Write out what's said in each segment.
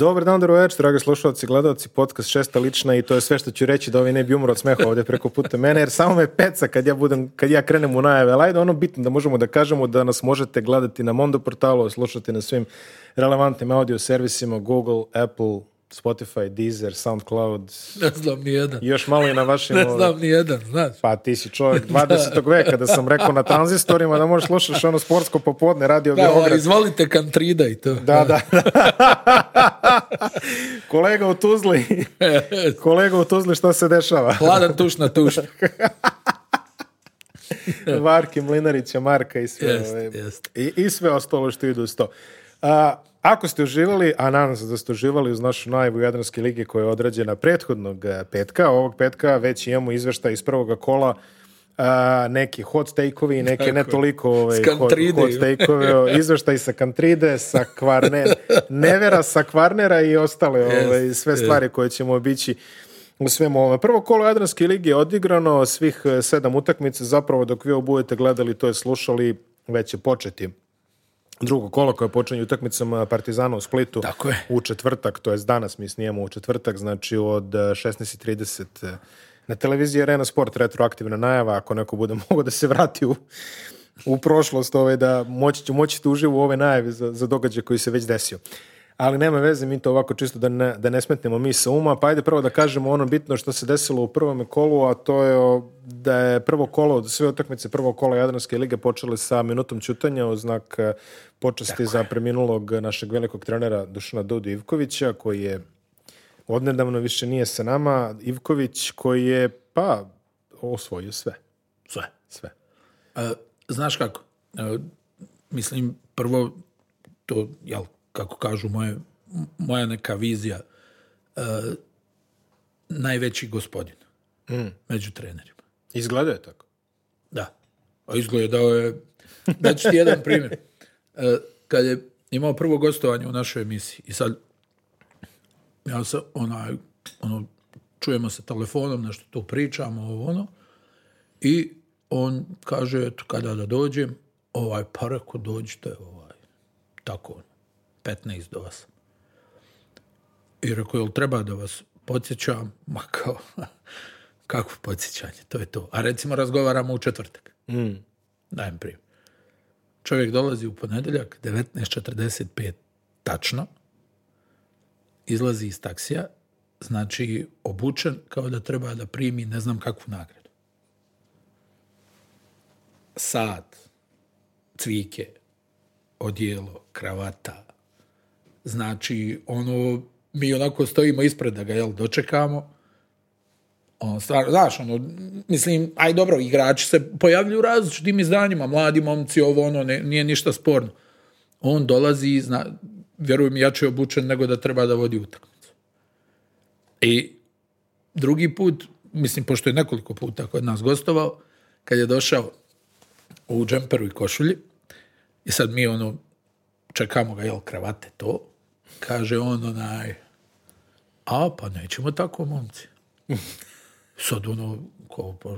Dobar dan, dobro večer, dragi slušalci gledalci, podcast šesta lična i to je sve što ću reći da ovi ne bi umro od smeha ovdje preko puta mene, jer samo me peca kad ja, budem, kad ja krenem u najave, ali ajde ono bitno da možemo da kažemo da nas možete gledati na Mondo portalu, slušati na svim relevantnim audio servisima, Google, Apple, Spotify, Deezer, Soundcloud. Ne znam ni jedan. Još malo i na vašim... Ne znam ni jedan, znaš. Pa ti si čovjek 20. veka, da sam rekao na tranzistorima da možeš slušati ono sportsko popodne, radio Beograd. Da, izvolite kantrida i to. Da, da. kolega u Tuzli, kolega u Tuzli, što se dešava? Hladan tuš na tuš. Marki, Mlinarića, Marka i sve. Jest, I, I sve ostalo što idu s to. A, ako ste uživali, a nadam se da ste uživali uz našu najavu Jadranske lige koja je odrađena prethodnog eh, petka, ovog petka već imamo izveštaj iz prvoga kola eh, neki hot take i neke ne toliko ovaj, hot, hot sa Kantride, sa Kvarne, Nevera, sa Kvarnera i ostale ovaj, sve stvari koje ćemo obići u svemu ovome. Prvo kolo Jadranske ligi je odigrano, svih eh, sedam utakmica, zapravo dok vi ovo budete gledali to je slušali, već je početi drugo kolo koje počinje utakmicom Partizana u Splitu Tako je. u četvrtak, to je danas mi snijemo u četvrtak, znači od 16.30 e, e, na televiziji Arena Sport retroaktivna najava, ako neko bude mogao da se vrati u, u prošlost, ovaj, da moći, moći uživo u ove najave za, za događaj koji se već desio ali nema veze, mi to ovako čisto da ne, da ne smetnemo mi sa uma. Pa ajde prvo da kažemo ono bitno što se desilo u prvom kolu, a to je da je prvo kolo, sve otakmice prvo kola Jadranske lige počele sa minutom čutanja u znak e, počasti za preminulog našeg velikog trenera Dušana Dudu Ivkovića, koji je odnedavno više nije sa nama. Ivković koji je, pa, osvojio sve. Sve. Sve. A, e, znaš kako? E, mislim, prvo, to, jel, kako kažu moje, moja neka vizija e, najveći gospodin mm. među trenerima. Izgleda je tako? Da. A izgledao je... Daću ti jedan primjer. E, kad je imao prvo gostovanje u našoj emisiji i sad ja se onaj, ono, čujemo se telefonom, nešto tu pričamo, ovo ono, i on kaže, eto, kada da dođem, ovaj, pa dođite, ovaj, tako, 15 do vas. I rekao, jel treba da vas podsjećam? Ma kao, kako podsjećanje, to je to. A recimo razgovaramo u četvrtak. Mm. Dajem primjer. Čovjek dolazi u ponedjeljak, 19.45 tačno, izlazi iz taksija, znači obučen kao da treba da primi ne znam kakvu nagradu. Sad, cvike, odijelo, kravata, Znači, ono, mi onako stojimo ispred da ga, jel, dočekamo. On, stvar znaš, ono, mislim, aj dobro, igrači se pojavljuju u različitim izdanjima, mladi momci, ovo, ono, nije ništa sporno. On dolazi, zna, vjerujem, jače obučen nego da treba da vodi utakmicu. I drugi put, mislim, pošto je nekoliko puta kod nas gostovao, kad je došao u džemperu i košulji, i sad mi, ono, čekamo ga, jel, kravate to, Kaže on onaj, a pa nećemo tako momci. Sad ono, ko, pa,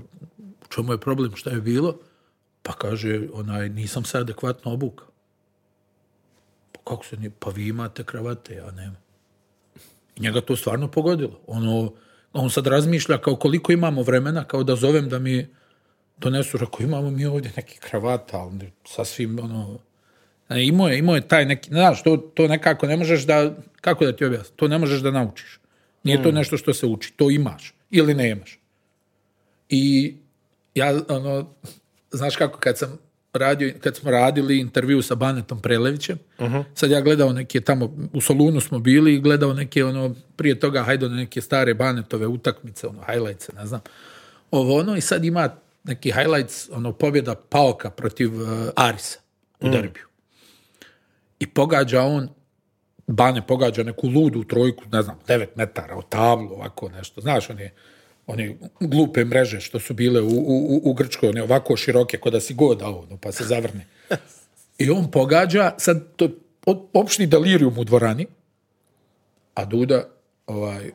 čemu je problem, šta je bilo? Pa kaže, onaj, nisam se adekvatno obuka. Pa kako se, pa vi imate kravate, ja nema. njega to stvarno pogodilo. Ono, on sad razmišlja kao koliko imamo vremena, kao da zovem da mi donesu, rako imamo mi ovdje neki kravata, ali sasvim ono, E, imao je, imao je taj neki, znaš, to, to nekako ne možeš da, kako da ti objasnim, to ne možeš da naučiš. Nije to mm. nešto što se uči, to imaš ili nemaš. I ja, ono, znaš kako, kad sam radio, kad smo radili intervju sa Banetom Prelevićem, mhm. sad ja gledao neke tamo, u Solunu smo bili i gledao neke, ono, prije toga, na ono, neke stare Banetove utakmice, ono, highlights, ne znam, ovo, ono, i sad ima neki highlights, ono, pobjeda Paoka protiv e, Arisa u mm i pogađa on Bane pogađa neku ludu trojku, ne znam, devet metara od tablu, ovako nešto. Znaš, on je one glupe mreže što su bile u, u, u Grčkoj, one ovako široke, k'o da si godao, ono, pa se zavrne. I on pogađa, sad to je opšni delirijum u dvorani, a Duda, ovaj,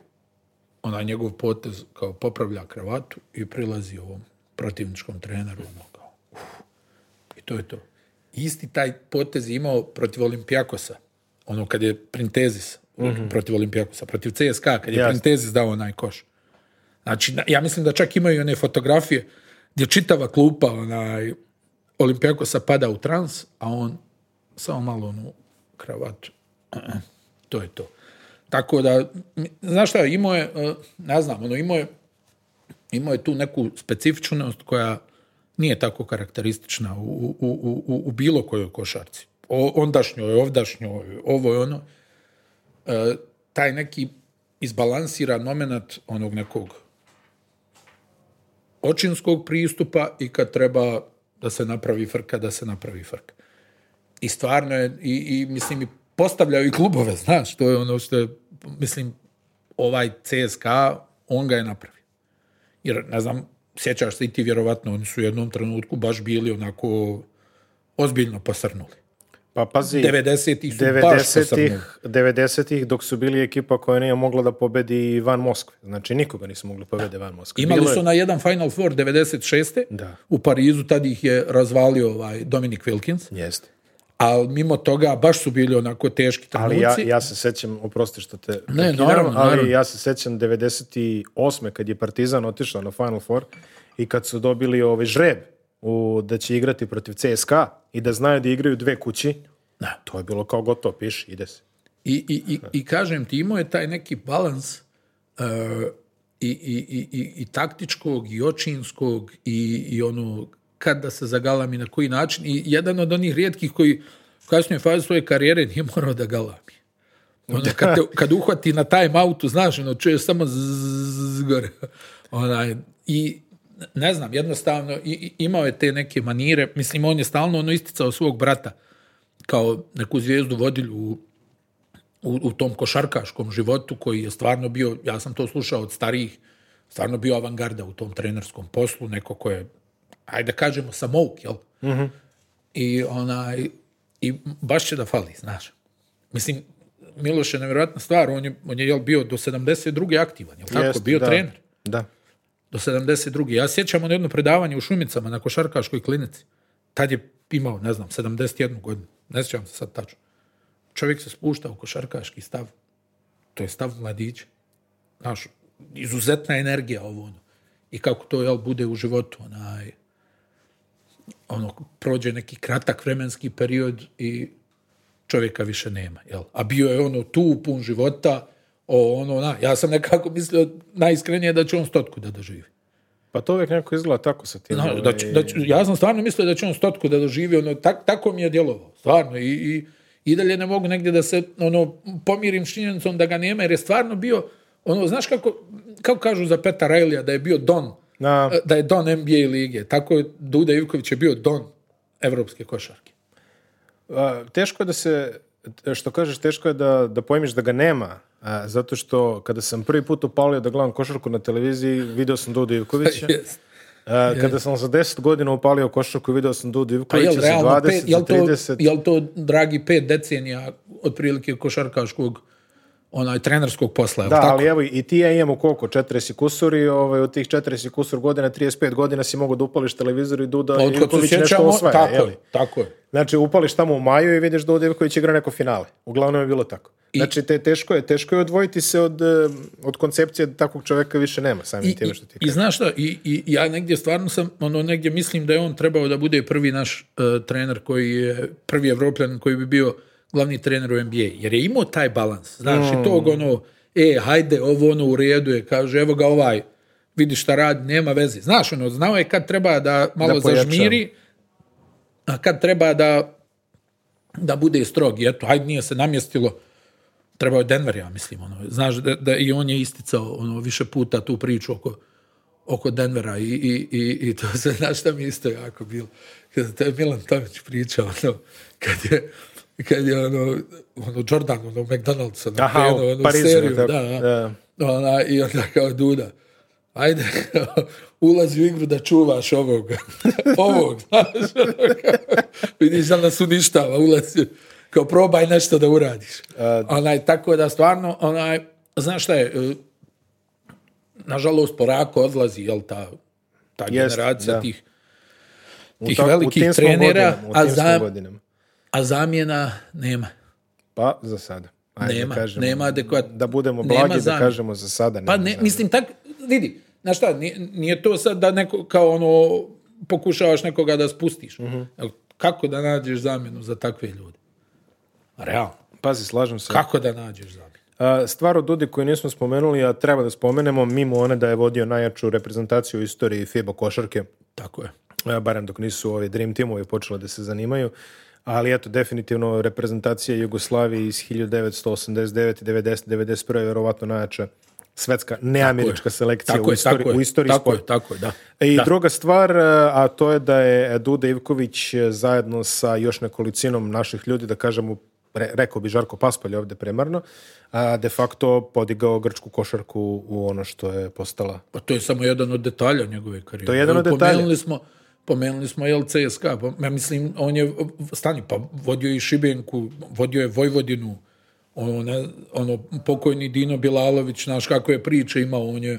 onaj njegov potez kao popravlja kravatu i prilazi ovom protivničkom treneru. Ono, kao, I to je to isti taj potez imao protiv Olimpijakosa. Ono kad je Printezis mhm. protiv Olimpijakosa, protiv CSKA, kad je Jasne. Printezis dao onaj koš. Znači, ja mislim da čak imaju one fotografije gdje čitava klupa onaj Olimpijakosa pada u trans, a on samo malo onu kravat, To je to. Tako da, znaš šta, imao je, e, ne znam, ono, imao je, imao je tu neku specifičnost koja nije tako karakteristična u, u, u, u bilo kojoj košarci. O, ondašnjoj, ovdašnjoj, je ono. E, taj neki izbalansira moment onog nekog očinskog pristupa i kad treba da se napravi frka, da se napravi frka. I stvarno je, i, i mislim, i postavljaju i klubove, znaš, to je ono što je, mislim, ovaj CSKA, on ga je napravio. Jer, ne znam, sjećaš se i ti vjerovatno, oni su u jednom trenutku baš bili onako ozbiljno posrnuli. Pa pazi, 90-ih 90 baš 90 dok su bili ekipa koja nije mogla da pobedi van Moskve. Znači nikoga nisu mogli pobedi van Moskve. Imali su je... na jedan Final Four 96. Da. U Parizu tad ih je razvalio ovaj Dominik Wilkins. Jeste ali mimo toga baš su bili onako teški trenuci. Ali ja, ja se sećam, oprosti što te ne, naravno, ali ja se sećam 98. kad je Partizan otišao na Final Four i kad su dobili ovaj žreb u, da će igrati protiv CSKA i da znaju da igraju dve kući, da. to je bilo kao gotovo, piš, ide se. I, i, i, i kažem ti, imao je taj neki balans uh, i, i, taktičkog i očinskog i, i onog kad da se zagalami, na koji način. I jedan od onih rijetkih koji u kasnijoj fazi svoje karijere nije morao da galami. Onda kad, te, kad uhvati na taj autu, znaš, ono, čuje samo zgore. Onaj, I ne znam, jednostavno i, imao je te neke manire. Mislim, on je stalno ono isticao svog brata kao neku zvijezdu vodilju u, u, tom košarkaškom životu koji je stvarno bio, ja sam to slušao od starijih, stvarno bio avangarda u tom trenerskom poslu, neko ko je ajde da kažemo, samouk, jel? Mhm. I onaj, i baš će da fali, znaš. Mislim, Miloš je nevjerojatna stvar, on je, on je jel, bio do 72. aktivan, jel tako? bio trener. Da. Do 72. Ja sjećam ono jedno predavanje u Šumicama na košarkaškoj klinici. Tad je imao, ne znam, 71 godinu. Ne sjećam se sad tačno. Čovjek se spušta u košarkaški stav. To je stav mladića. Znaš, izuzetna energija ovo ono. I kako to, jel, bude u životu, onaj, ono, prođe neki kratak vremenski period i čovjeka više nema. Jel? A bio je ono tu, pun života, o, ono, na, ja sam nekako mislio najiskrenije da će on stotku da doživi. Pa to uvijek nekako izgleda tako sa tim. da, da, ja sam stvarno mislio da će on stotku da doživi, ono, tak, tako mi je djelovao, stvarno. I, i, I dalje ne mogu negdje da se ono, pomirim s činjenicom da ga nema, jer je stvarno bio, ono, znaš kako, kako kažu za Petar Railija da je bio don, na... E, da je don NBA lige. Tako je Duda Ivković je bio don evropske košarke. teško je da se, što kažeš, teško je da, da pojmiš da ga nema. zato što kada sam prvi put upalio da gledam košarku na televiziji, video sam Duda Ivkovića. yes. kada sam za 10 godina upalio košarku, video sam Dudu Ivkovića za 20, pet, jel to, 30. Jel to, dragi, pet decenija otprilike košarkaškog onaj trenerskog posla. Da, tako? ali evo i ti ja imam koliko, 40 kusuri ovaj, od tih 40 kusur godina, 35 godina si mogu da upališ televizor i Duda pa, Ivković nešto osvaja. Tako, tako je. Znači upališ tamo u maju i vidiš Duda Ivković igra neko finale. Uglavnom je bilo tako. znači te, teško je, teško je odvojiti se od, eh, od koncepcije da takvog čovjeka više nema samim time što ti I, znaš šta, i, ja negdje stvarno sam, ono negdje mislim da je on trebao da bude prvi naš eh, trener koji je, prvi evropljan koji bi bio glavni trener u NBA, jer je imao taj balans, znaš, mm. i tog mm. ono, e, hajde, ovo ono u redu je, kaže, evo ga ovaj, vidi šta radi, nema veze. Znaš, ono, znao je kad treba da malo da zažmiri, a kad treba da da bude strog. I eto, hajde, nije se namjestilo. Trebao je Denver, ja mislim. Ono. Znaš, da, da, i on je isticao ono, više puta tu priču oko, oko Denvera i, i, i, i to se, znaš šta mi isto jako bilo. kada to je Milan Tomić pričao, ono, kad je, kad je ono, ono Jordan, ono McDonald's, ono, Aha, ono, Parizu, seriju, da, da. Ona, i onda kao Duda, ajde, ulazi u igru da čuvaš ovog, ovog, znaš, ono vidiš da nas uništava, ulazi, kao probaj nešto da uradiš. Uh, Onaj, tako da stvarno, onaj, znaš šta je, e, nažalost, porako odlazi, jel, ta, ta generacija tih, tih velikih trenera, godinem, a za, a zamjena nema. Pa, za sada. Ajde, nema, da nema Da budemo blagi, da kažemo za sada. Pa nema pa, ne, mislim, tak, vidi, znaš šta, nije, to sad da neko, kao ono, pokušavaš nekoga da spustiš. Mhm. Kako da nađeš zamjenu za takve ljude? Realno. Pazi, slažem se. Kako da nađeš zamjenu? Stvar od Dudi koju nismo spomenuli, a treba da spomenemo, mimo one da je vodio najjaču reprezentaciju u istoriji FIBA košarke. Tako je. E, barem dok nisu ovi Dream Teamovi počeli da se zanimaju, ali eto, definitivno reprezentacija Jugoslavije iz 1989. 90. 91. je verovatno najjača svetska neamerička selekcija tako u istoriji, tako u istoriji tako Je, tako je, da. I druga stvar, e, a to je da je Duda Ivković e, zajedno sa još nekolicinom naših ljudi, da kažemo, re, rekao bi Žarko Paspalje ovdje premarno, a de facto podigao grčku košarku u ono što je postala. Pa to je samo jedan od detalja njegove karijere. To je jedan od detalja. smo, pomenuli smo jel CSKA, pa, ja mislim on je stani pa vodio i Šibenku, vodio je Vojvodinu. Ono, ono pokojni Dino Bilalović, naš kako je priče imao, on je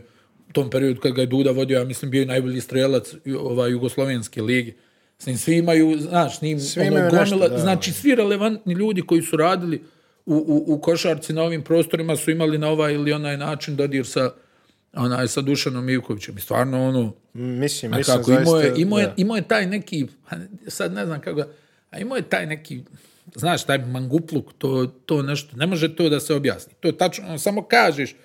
u tom periodu kad ga je Duda vodio, ja mislim bio je najbolji strelac ovaj jugoslovenske ligi. S njim svi imaju, znaš, s njim svi ono, imaju gomila, znači svi relevantni ljudi koji su radili u, u, u košarci na ovim prostorima su imali na ovaj ili onaj način dodir sa onaj, sa Dušanom Ivkovićem. I stvarno ono... Mislim, kako, imao, je, taj neki, pa sad ne znam kako, a imao je taj neki, znaš, taj mangupluk, to, to nešto, ne može to da se objasni. To je tačno, ono, samo kažeš,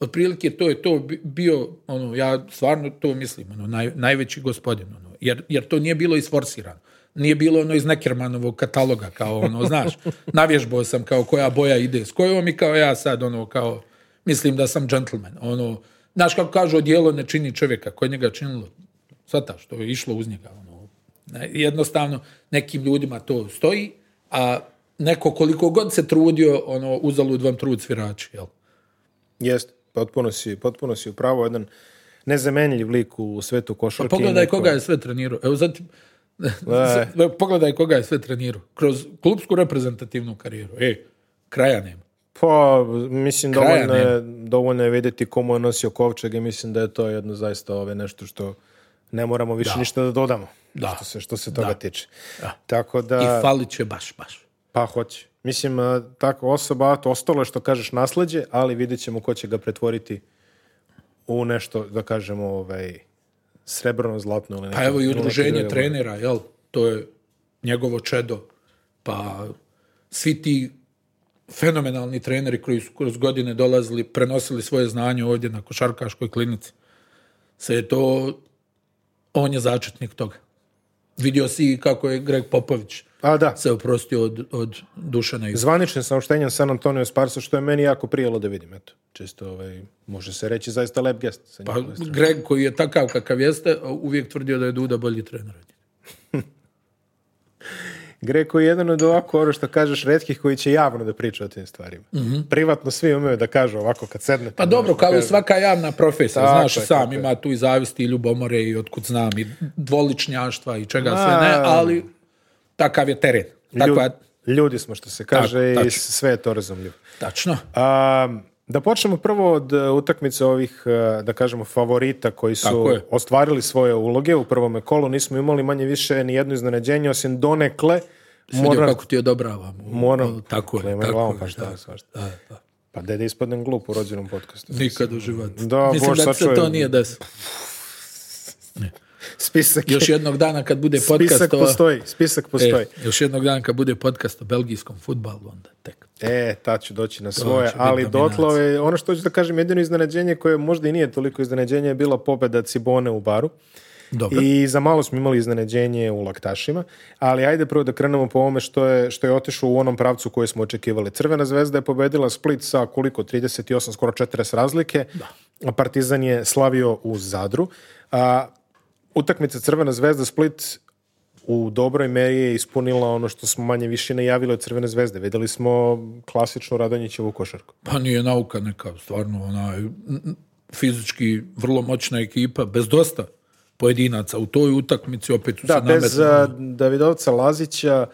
otprilike to je to bio, ono, ja stvarno to mislim, ono, naj, najveći gospodin, ono, jer, jer to nije bilo isforsirano. Nije bilo ono iz Nekermanovog kataloga, kao ono, znaš, navježbao sam kao koja boja ide s kojom i kao ja sad, ono, kao, mislim da sam gentleman, ono, znaš kako kažu, odijelo ne čini čovjeka, koje njega činilo, svata što je išlo uz njega. Ono, jednostavno, nekim ljudima to stoji, a neko koliko god se trudio, ono, uzalud vam trud svirači, jel? Jest, potpuno si, potpuno si upravo jedan nezamenljiv lik u svetu košarke. Pa pogledaj koga je sve trenirao. Evo e. pogledaj koga je sve trenirao. Kroz klubsku reprezentativnu karijeru. E, kraja nema. Pa, mislim, dovoljno je, dovoljno je vidjeti komu je nosio kovčeg i mislim da je to jedno zaista ove nešto što ne moramo više da. ništa da dodamo. Da. Što se, što se toga da. tiče. Tako da... I falit će baš, baš. Pa hoće. Mislim, tako osoba, to ostalo je što kažeš nasleđe, ali vidjet ćemo ko će ga pretvoriti u nešto, da kažemo, ovaj, srebrno, zlatno ili Pa evo i udruženje trenera, jel? To je njegovo čedo. Pa svi ti fenomenalni treneri koji su kroz godine dolazili, prenosili svoje znanje ovdje na košarkaškoj klinici. Sve je to, on je začetnik toga. Vidio si kako je Greg Popović A, da. se oprostio od, od Dušana. sam saopštenjem San Antonio Sparsa, što je meni jako prijelo da vidim. Eto, često ovaj, može se reći zaista lep gest. Sa pa, Greg koji je takav kakav jeste, uvijek tvrdio da je Duda bolji trener. Greko je jedan od ovako, ono što kažeš, redkih koji će javno da priča o tim stvarima. Mhm. Privatno svi umeju da kažu ovako kad sedne. Pa dobro, kao i svaka javna profesija, znaš sam, ima tu i zavisti i ljubomore i otkud znam i dvoličnjaštva i čega sve ne, ali takav je teren. Ljudi smo što se kaže i sve je to razumljivo. Tačno. Um, da počnemo prvo od e, utakmice ovih, e, da kažemo, favorita koji su ostvarili svoje uloge u prvome kolu. Nismo imali manje više ni jedno iznenađenje, osim donekle. Moram, kako ti odobravam. Moram, tako je. Tako, pa šta, da, da, da. Pa da da ispadnem glup u rođenom podcastu. Nikad u životu. Mislim da se to nije desilo. Spisak Još jednog dana kad bude podcast... Spisak postoji, spisak e, postoji. još jednog dana kad bude podcast o belgijskom futbalu, onda tek. E, ta ću doći na svoje, ali dotlo je, ovaj, ono što ću da kažem, jedino iznenađenje koje možda i nije toliko iznenađenje je bila pobeda Cibone u baru. Dobro. I za malo smo imali iznenađenje u laktašima, ali ajde prvo da krenemo po ovome što je, što je otišlo u onom pravcu koje smo očekivali. Crvena zvezda je pobedila Split sa koliko? 38, skoro 40 razlike. Da. Partizan je slavio u Zadru. A, utakmica Crvena zvezda Split u dobroj meri je ispunila ono što smo manje više najavili od Crvene zvezde. Videli smo klasičnu Radonjićevu košarku. Pa nije nauka neka, stvarno ona fizički vrlo moćna ekipa, bez dosta pojedinaca u toj utakmici opet su da, se bez Davidovca Lazića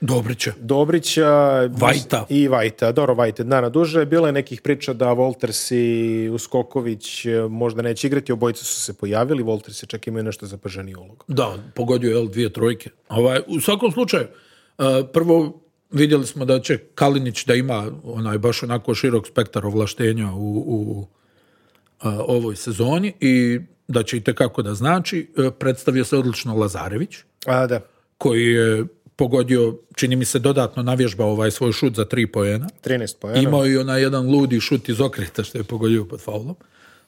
Dobrića. Dobrića. Vajta. I Vajta. Dobro, Vajta dana duže. Bilo je nekih priča da Volters i Uskoković e, možda neće igrati. Obojice su se pojavili. Volters je čak imao nešto za pržani ulog. Da, pogodio je dvije trojke. Ovaj, u svakom slučaju, e, prvo vidjeli smo da će Kalinić da ima onaj baš onako širok spektar ovlaštenja u, u e, ovoj sezoni i da će i kako da znači. Predstavio se odlično Lazarević. A, da. Koji je pogodio, čini mi se dodatno navježbao ovaj svoj šut za tri poena. 13 poena. Imao i onaj jedan ludi šut iz okreta što je pogodio pod faulom.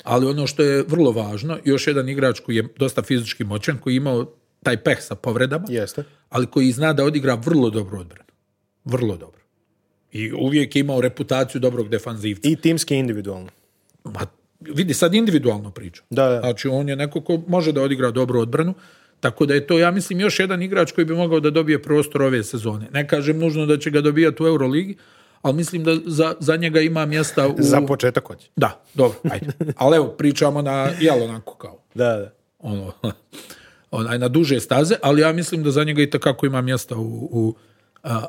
Ali ono što je vrlo važno, još jedan igrač koji je dosta fizički moćan, koji je imao taj peh sa povredama, Jeste. ali koji zna da odigra vrlo dobro odbranu. Vrlo dobro. I uvijek je imao reputaciju dobrog defanzivca. I timski individualno. Ma, vidi, sad individualno priča. Da, da. Znači, on je neko ko može da odigra dobru odbranu, tako da je to, ja mislim, još jedan igrač koji bi mogao da dobije prostor ove sezone. Ne kažem nužno da će ga dobijati u Euroligi, ali mislim da za, za njega ima mjesta u... Za početak hoće. Da, dobro, ajde. Ali evo, pričamo na, jel onako kao... Da, da. Ono, onaj, na duže staze, ali ja mislim da za njega i takako ima mjesta u, u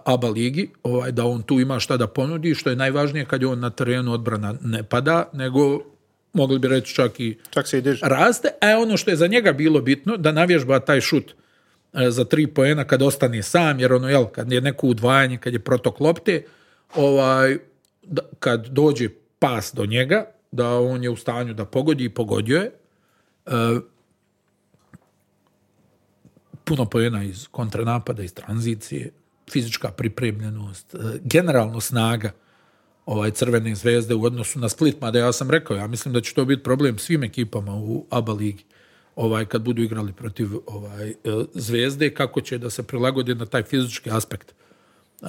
ABA ligi, ovaj, da on tu ima šta da ponudi, što je najvažnije kad je on na terenu odbrana ne pada, nego mogli bi reći čak i, čak se raste, a e, ono što je za njega bilo bitno, da navježba taj šut e, za tri poena kad ostane sam, jer ono, jel, kad je neko udvajanje, kad je protok lopte, ovaj, kad dođe pas do njega, da on je u stanju da pogodi i pogodio je. E, puno pojena iz kontranapada, iz tranzicije, fizička pripremljenost, generalno snaga ovaj crvene zvezde u odnosu na Split, mada ja sam rekao, ja mislim da će to biti problem svim ekipama u ABA ligi ovaj kad budu igrali protiv ovaj e, zvezde kako će da se prilagode na taj fizički aspekt e,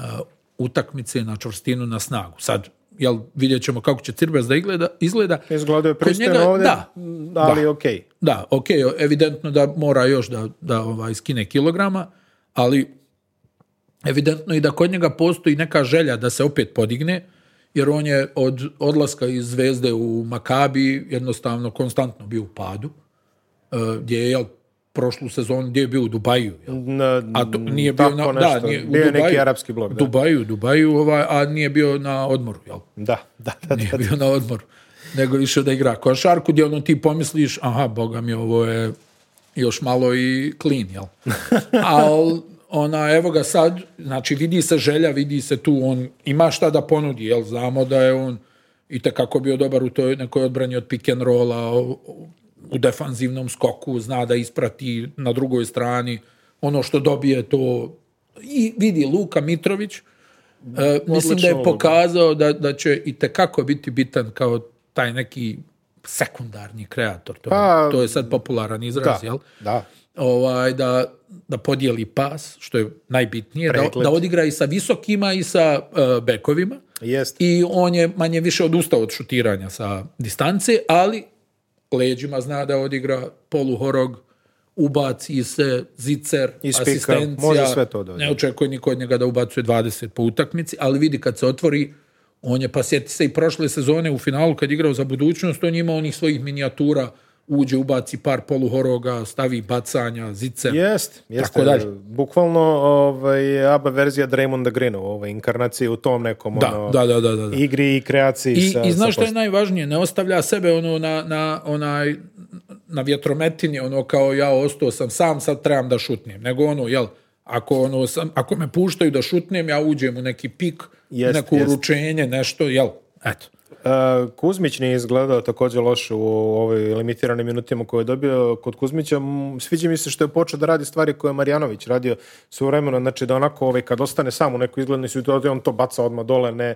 utakmice na čvrstinu na snagu sad jel vidjet ćemo kako će Cirbes da izgleda izgleda je Kod njega, da, ali ok da ok evidentno da mora još da, da ovaj skine kilograma ali evidentno i da kod njega postoji neka želja da se opet podigne jer on je od odlaska iz Zvezde u Makabi jednostavno konstantno bio u padu, e, gdje je jel, prošlu sezonu gdje je bio u Dubaju. Na, a to, nije bio na, Da, nije, bio Dubaju, neki arapski blok. Dubaju, Dubaju, ovaj, a nije bio na odmoru. Jel? Da, da, da. Nije da, bio na odmoru, nego više da igra košarku gdje ono ti pomisliš, aha, boga mi, ovo je još malo i clean, jel? Ali ona, evo ga sad, znači vidi se želja, vidi se tu, on ima šta da ponudi, jel znamo da je on i kako bio dobar u toj nekoj odbrani od pick and rolla, u defanzivnom skoku, zna da isprati na drugoj strani ono što dobije to i vidi Luka Mitrović, e, mislim da je pokazao da, da će i kako biti bitan kao taj neki sekundarni kreator. To, pa, to je sad popularan izraz, da, jel? Da ovaj, da, da podijeli pas, što je najbitnije, da, da, odigra i sa visokima i sa e, bekovima. I on je manje više odustao od šutiranja sa distance, ali leđima zna da odigra horog, ubaci se, zicer, asistencija. Ne očekuje niko od njega da ubacuje 20 po utakmici, ali vidi kad se otvori, on je, pa sjeti se i prošle sezone u finalu kad igrao za budućnost, on je imao onih svojih minijatura uđe, ubaci par poluhoroga, stavi bacanja, zice. Jest, dalje. E, bukvalno ovaj, ABA verzija Draymonda Greena, ovaj, inkarnacije u tom nekom da, ono, igri i kreaciji. I, sa, i znaš što je najvažnije? Ne ostavlja sebe ono na, na, onaj, na vjetrometini, ono kao ja ostao sam sam, sad trebam da šutnem. Nego ono, jel, ako, ono, sam, ako me puštaju da šutnem, ja uđem u neki pik, jest, neko uručenje, nešto, jel, eto. E, Kuzmić nije izgledao također loš u ovoj limitiranim minutima koje je dobio kod Kuzmića. Sviđa mi se što je počeo da radi stvari koje je Marjanović radio svoj znači da onako ovaj, kad ostane sam u nekoj izglednoj situaciji, on to baca odmah dole, ne,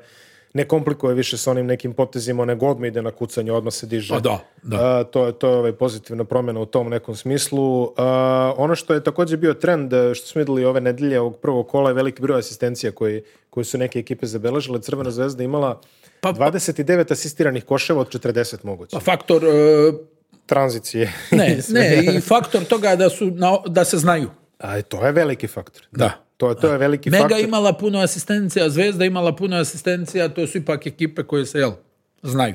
ne komplikuje više sa onim nekim potezima, nego odmah ide na kucanje, odmah se diže. da, da. to, je, to je ovaj pozitivna promjena u tom nekom smislu. ono što je također bio trend, e, što smo vidjeli ove nedelje ovog prvog kola je veliki broj asistencija koji, koji su neke ekipe zabeležile. Crvena zvezda imala pa, 29 pa- asistiranih koševa od 40 moguće. Pa faktor... E, Tranzicije. Ne, ne, i faktor toga da, su, da se znaju. A to je veliki faktor. Da. To, to je veliki Mega imala puno asistencija, Zvezda imala puno asistencija, to su ipak ekipe koje se, jel, znaju.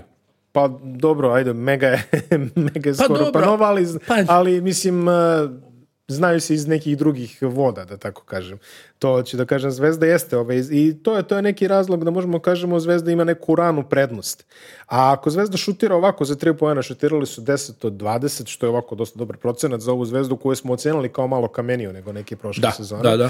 Pa dobro, ajde, Mega je, mega pa skoro panovali pa- ali, mislim, e, znaju se iz nekih drugih voda, da tako kažem. To ću da kažem, Zvezda jeste ove, ovaj, i to je, to je neki razlog da možemo kažemo Zvezda ima neku ranu prednost. A ako Zvezda šutira ovako za tri pojena, šutirali su 10 od 20, što je ovako dosta dobar procenat za ovu Zvezdu koju smo ocenili kao malo kameniju nego neke prošle da, sezone. Da, da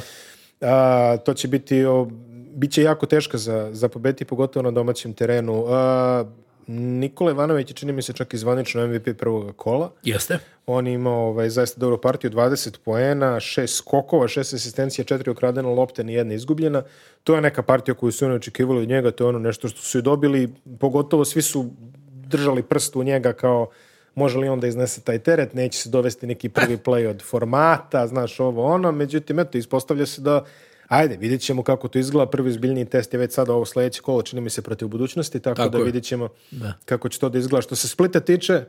to će biti, o, bit će jako teško za, za pogotovo na domaćem terenu. A, Nikola Ivanović je, čini mi se, čak i zvanično MVP prvog kola. Jeste. On je imao ovaj, zaista dobru partiju, 20 poena, 6 skokova, 6 asistencija, 4 ukradena lopte, ni jedna izgubljena. To je neka partija koju su oni očekivali od njega, to je ono nešto što su i dobili, pogotovo svi su držali prst u njega kao može li onda iznese taj teret, neće se dovesti neki prvi play od formata, znaš ovo ono, međutim, eto, ispostavlja se da Ajde, vidjet ćemo kako to izgleda. Prvi zbiljni test je već sada ovo sljedeće kolo, čini mi se protiv budućnosti, tako, da je. vidjet ćemo da. kako će to da izgleda. Što se Splita tiče...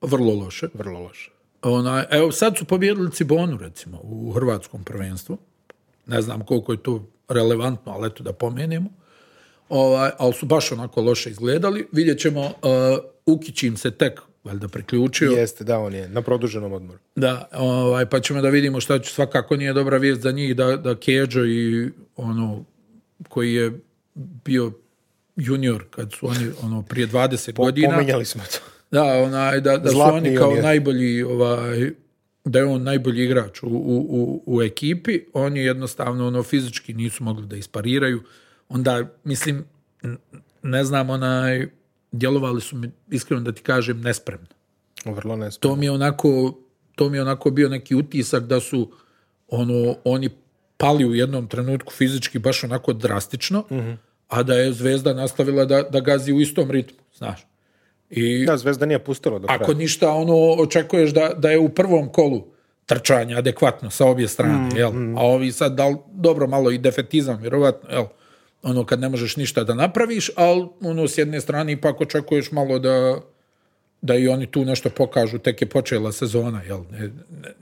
Vrlo loše. Vrlo loše. Ona, evo, sad su pobjedili Cibonu, recimo, u hrvatskom prvenstvu. Ne znam koliko je to relevantno, ali eto da pomenemo. Ovaj, ali su baš onako loše izgledali. Vidjet ćemo, eh, im se tek valjda preključio. Jeste, da, on je na produženom odmoru. Da, ovaj, pa ćemo da vidimo šta će, svakako nije dobra vijest za njih, da, da Keđo i ono, koji je bio junior kad su oni ono prije 20 godina. Pominjali smo to. Da, onaj, da, da su oni kao najbolji ovaj, da je on najbolji igrač u, u, u, ekipi, oni jednostavno ono fizički nisu mogli da ispariraju. Onda, mislim, ne znam, onaj, djelovali su mi, iskreno da ti kažem, nespremno. Vrlo nespremno. To mi je onako, to mi je onako bio neki utisak da su ono, oni pali u jednom trenutku fizički baš onako drastično, mhm. a da je Zvezda nastavila da, da gazi u istom ritmu, znaš. I da, Zvezda nije pustila do kraja. Ako ništa, ono, očekuješ da, da je u prvom kolu trčanje adekvatno sa obje strane, mm, jel? Mm. A ovi sad, da, dobro, malo i defetizam, vjerovatno, jel? ono kad ne možeš ništa da napraviš, ali ono s jedne strane ipak očekuješ malo da da i oni tu nešto pokažu, tek je počela sezona, jel?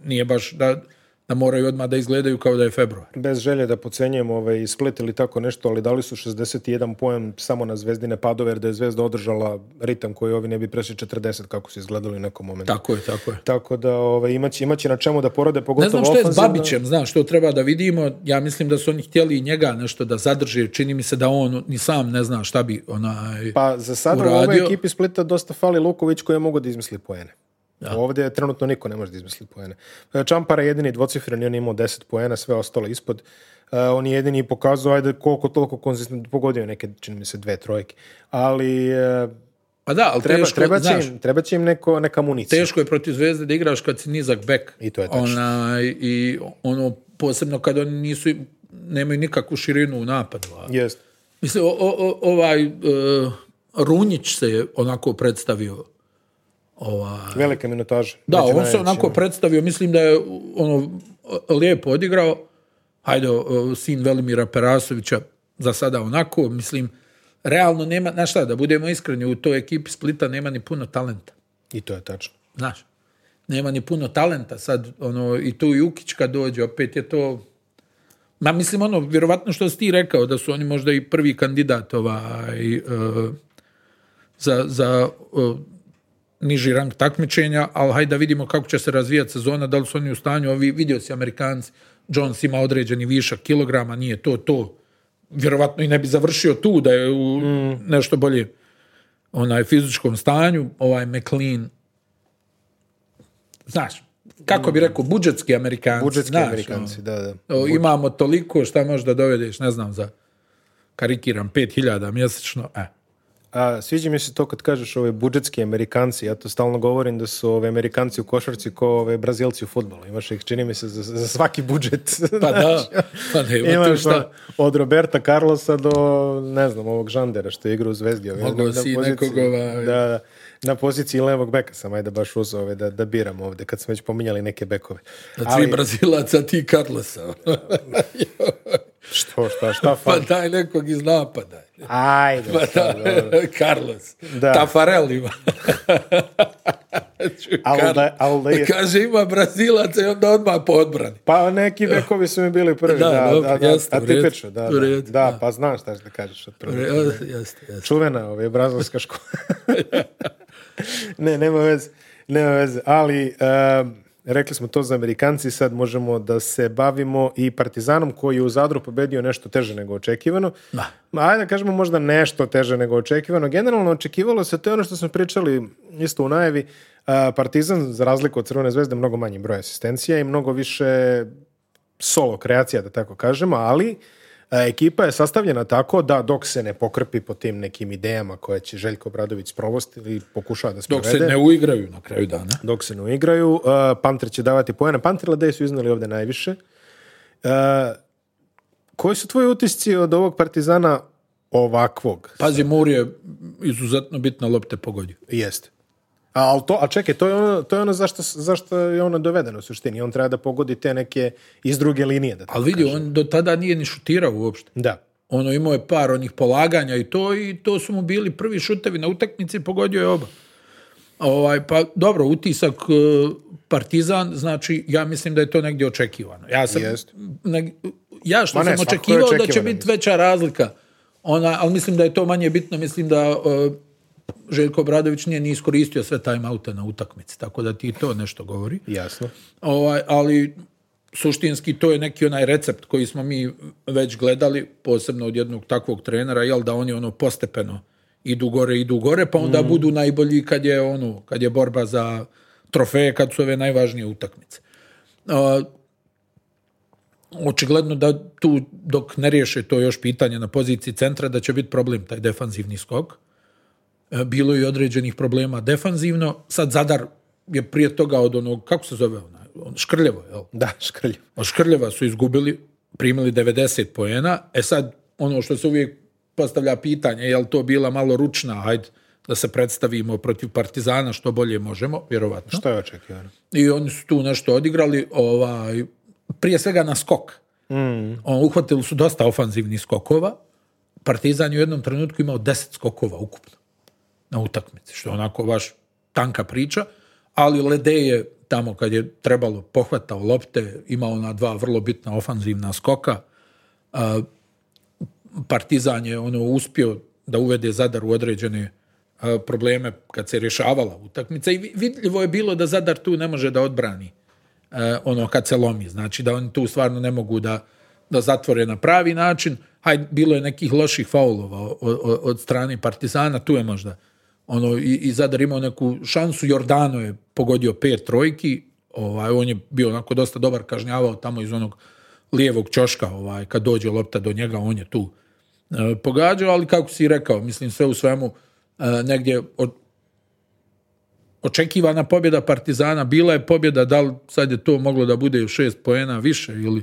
Nije baš da da moraju odmah da izgledaju kao da je februar. Bez želje da pocenjujemo ovaj Split ili tako nešto, ali dali su 61 pojem samo na zvezdine padove, jer da je zvezda održala ritam koji ovi ne bi prešli 40 kako su izgledali u nekom momentu. Tako je, tako je. Tako da ovaj, imaći, na čemu da porode pogotovo Ne znam što je s Babićem, znaš, što treba da vidimo. Ja mislim da su oni htjeli i njega nešto da zadrže. Čini mi se da on ni sam ne zna šta bi onaj Pa za sada u ovoj ekipi Splita dosta fali Luković koji je mogu da izmisli poene. Da. Ovdje trenutno niko ne može da izmisli poene. E, Čampara je jedini dvocifren, on je imao 10 poena, sve ostalo ispod. E, on je jedini pokazao, ajde, koliko toliko konzistentno pogodio neke, čini mi se, dve trojke. Ali... E, pa da, ali treba, teško, će im, treba će im neko, neka municija. Teško je protiv zvezde da igraš kad si nizak bek. I to je tačno. Ona, I ono, posebno kad oni nisu, nemaju nikakvu širinu u napadu. Jest. Mislim, ovaj uh, Runjić se je onako predstavio ova, Velike minutaže. Da, on se onako predstavio, mislim da je ono lijepo odigrao. Hajde, sin Velimira Perasovića za sada onako, mislim, realno nema, na šta, da budemo iskreni, u toj ekipi Splita nema ni puno talenta. I to je tačno. Znaš, nema ni puno talenta sad, ono, i tu Jukić kad dođe, opet je to... Ma mislim, ono, vjerovatno što si ti rekao, da su oni možda i prvi kandidat ovaj, e, za, za niži rang takmičenja, ali hajde da vidimo kako će se razvijati sezona, da li su oni u stanju, ovi vidio si Amerikanci, Jones ima određeni višak kilograma, nije to to. Vjerovatno i ne bi završio tu da je u mm. nešto bolje onaj fizičkom stanju, ovaj McLean, znaš, kako bi mm. rekao, budžetski Amerikanci. Budžetski Amerikanci, ono. da, da. imamo toliko šta možda dovedeš, ne znam, za karikiram, 5000 mjesečno, e, a, sviđa mi se to kad kažeš ove budžetski Amerikanci, ja to stalno govorim da su ove Amerikanci u košarci ko ove Brazilci u futbolu. Imaš ih, čini mi se, za, svaki budžet. Pa da, pa nema Imaš šta. Pa od Roberta Carlosa do, ne znam, ovog Žandera što je igra u Zvezdi. Mogu si nekog ovaj- Da, na poziciji levog beka sam, ajde baš uzeo ove da, da biram ovde, kad smo već pominjali neke bekove. Ali... Brazilaca ti Carlosa. Što, šta, šta Pa daj nekog iz napada. Ajde. Pa da, Carlos. Da. Tafarel ima. alda je... Kaže ima Brazilaca i onda odmah po odbrani. Pa neki vekovi su mi bili prvi. Da, da, dobro, da, jasno, da, da, da, da, pa znam šta da kažeš od prvi. Jeste, jeste. Čuvena ove, brazilska škola. ne, nema veze. Nema veze, ali... Um, rekli smo to za Amerikanci, sad možemo da se bavimo i Partizanom koji je u Zadru pobedio nešto teže nego očekivano. Da. Ajde da kažemo možda nešto teže nego očekivano. Generalno očekivalo se, to je ono što smo pričali isto u najavi, Partizan za razliku od Crvene zvezde mnogo manji broj asistencija i mnogo više solo kreacija, da tako kažemo, ali E, ekipa je sastavljena tako da dok se ne pokrpi po tim nekim idejama koje će Željko Bradović sprovosti ili pokušava da sprovede. Dok se ne uigraju na kraju dana. Dok se ne uigraju. E, Panter će davati pojene. Panter Ladej su iznali ovdje najviše. E, koji su tvoji utisci od ovog Partizana ovakvog? Pazi, Mur je izuzetno bitna lopte pogodio. Jeste ali to, a čekaj, to je ono, to je ono zašto, zašto je ono dovedeno u suštini. On treba da pogodi te neke iz druge linije. Da ali vidi, on do tada nije ni šutirao uopšte. Da. Ono imao je par onih polaganja i to i to su mu bili prvi šutevi na utakmici, pogodio je oba. Ovaj, pa dobro, utisak e, Partizan, znači ja mislim da je to negdje očekivano. Ja sam, ja što ne, sam očekivao da će biti veća razlika. Ona, ali mislim da je to manje bitno, mislim da e, Željko Bradović nije ni iskoristio sve timeoute na utakmici, tako da ti to nešto govori. Jasno. Ovaj, ali suštinski to je neki onaj recept koji smo mi već gledali, posebno od jednog takvog trenera, jel da oni ono postepeno idu gore, idu gore, pa onda mm. budu najbolji kad je ono, kad je borba za trofeje, kad su ove najvažnije utakmice. očigledno da tu dok ne riješe to još pitanje na poziciji centra da će biti problem taj defanzivni skok E, bilo je određenih problema defanzivno. Sad Zadar je prije toga od onog, kako se zove ona, Škrljevo, jel? Da, Škrljevo. Od Škrljeva su izgubili, primili 90 poena. E sad, ono što se uvijek postavlja pitanje, Jel to bila malo ručna, hajde, da se predstavimo protiv Partizana što bolje možemo, vjerovatno. Što je očekivano? I oni su tu nešto odigrali, ovaj, prije svega na skok. Mm. On, uhvatili su dosta ofanzivnih skokova. Partizan je u jednom trenutku imao deset skokova ukupno na utakmici, što je onako baš tanka priča, ali Lede je tamo kad je trebalo pohvatao lopte, imao na dva vrlo bitna ofanzivna skoka, Partizan je ono uspio da uvede Zadar u određene probleme kad se rješavala utakmica i vidljivo je bilo da Zadar tu ne može da odbrani ono kad se lomi, znači da oni tu stvarno ne mogu da, da zatvore na pravi način, hajde bilo je nekih loših faulova od strane Partizana, tu je možda ono, i, i Zadar imao neku šansu, Jordano je pogodio pet trojki, ovaj, on je bio onako dosta dobar, kažnjavao tamo iz onog lijevog čoška, ovaj, kad dođe lopta do njega, on je tu e, pogađao, ali kako si rekao, mislim sve u svemu, e, negdje od, očekivana pobjeda Partizana, bila je pobjeda, da li sad je to moglo da bude šest poena više ili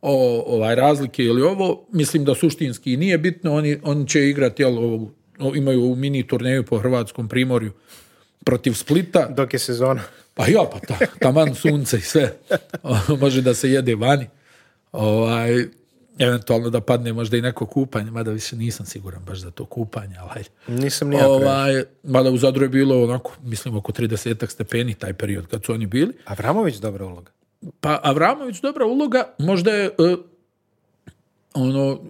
ovaj, razlike ili ovo, mislim da suštinski nije bitno, oni, će igrati jel, ovu imaju mini turneju po Hrvatskom primorju protiv Splita. Dok je sezona. Pa jo, pa ta, taman sunce i sve. Može da se jede vani. Ovaj, eventualno da padne možda i neko kupanje, mada više nisam siguran baš za to kupanje, Ovaj. Nisam ni ovaj, Mada u Zadru je bilo onako, mislim, oko 30 stepeni taj period kad su oni bili. Avramović dobra uloga. Pa Avramović dobra uloga, možda je e, ono,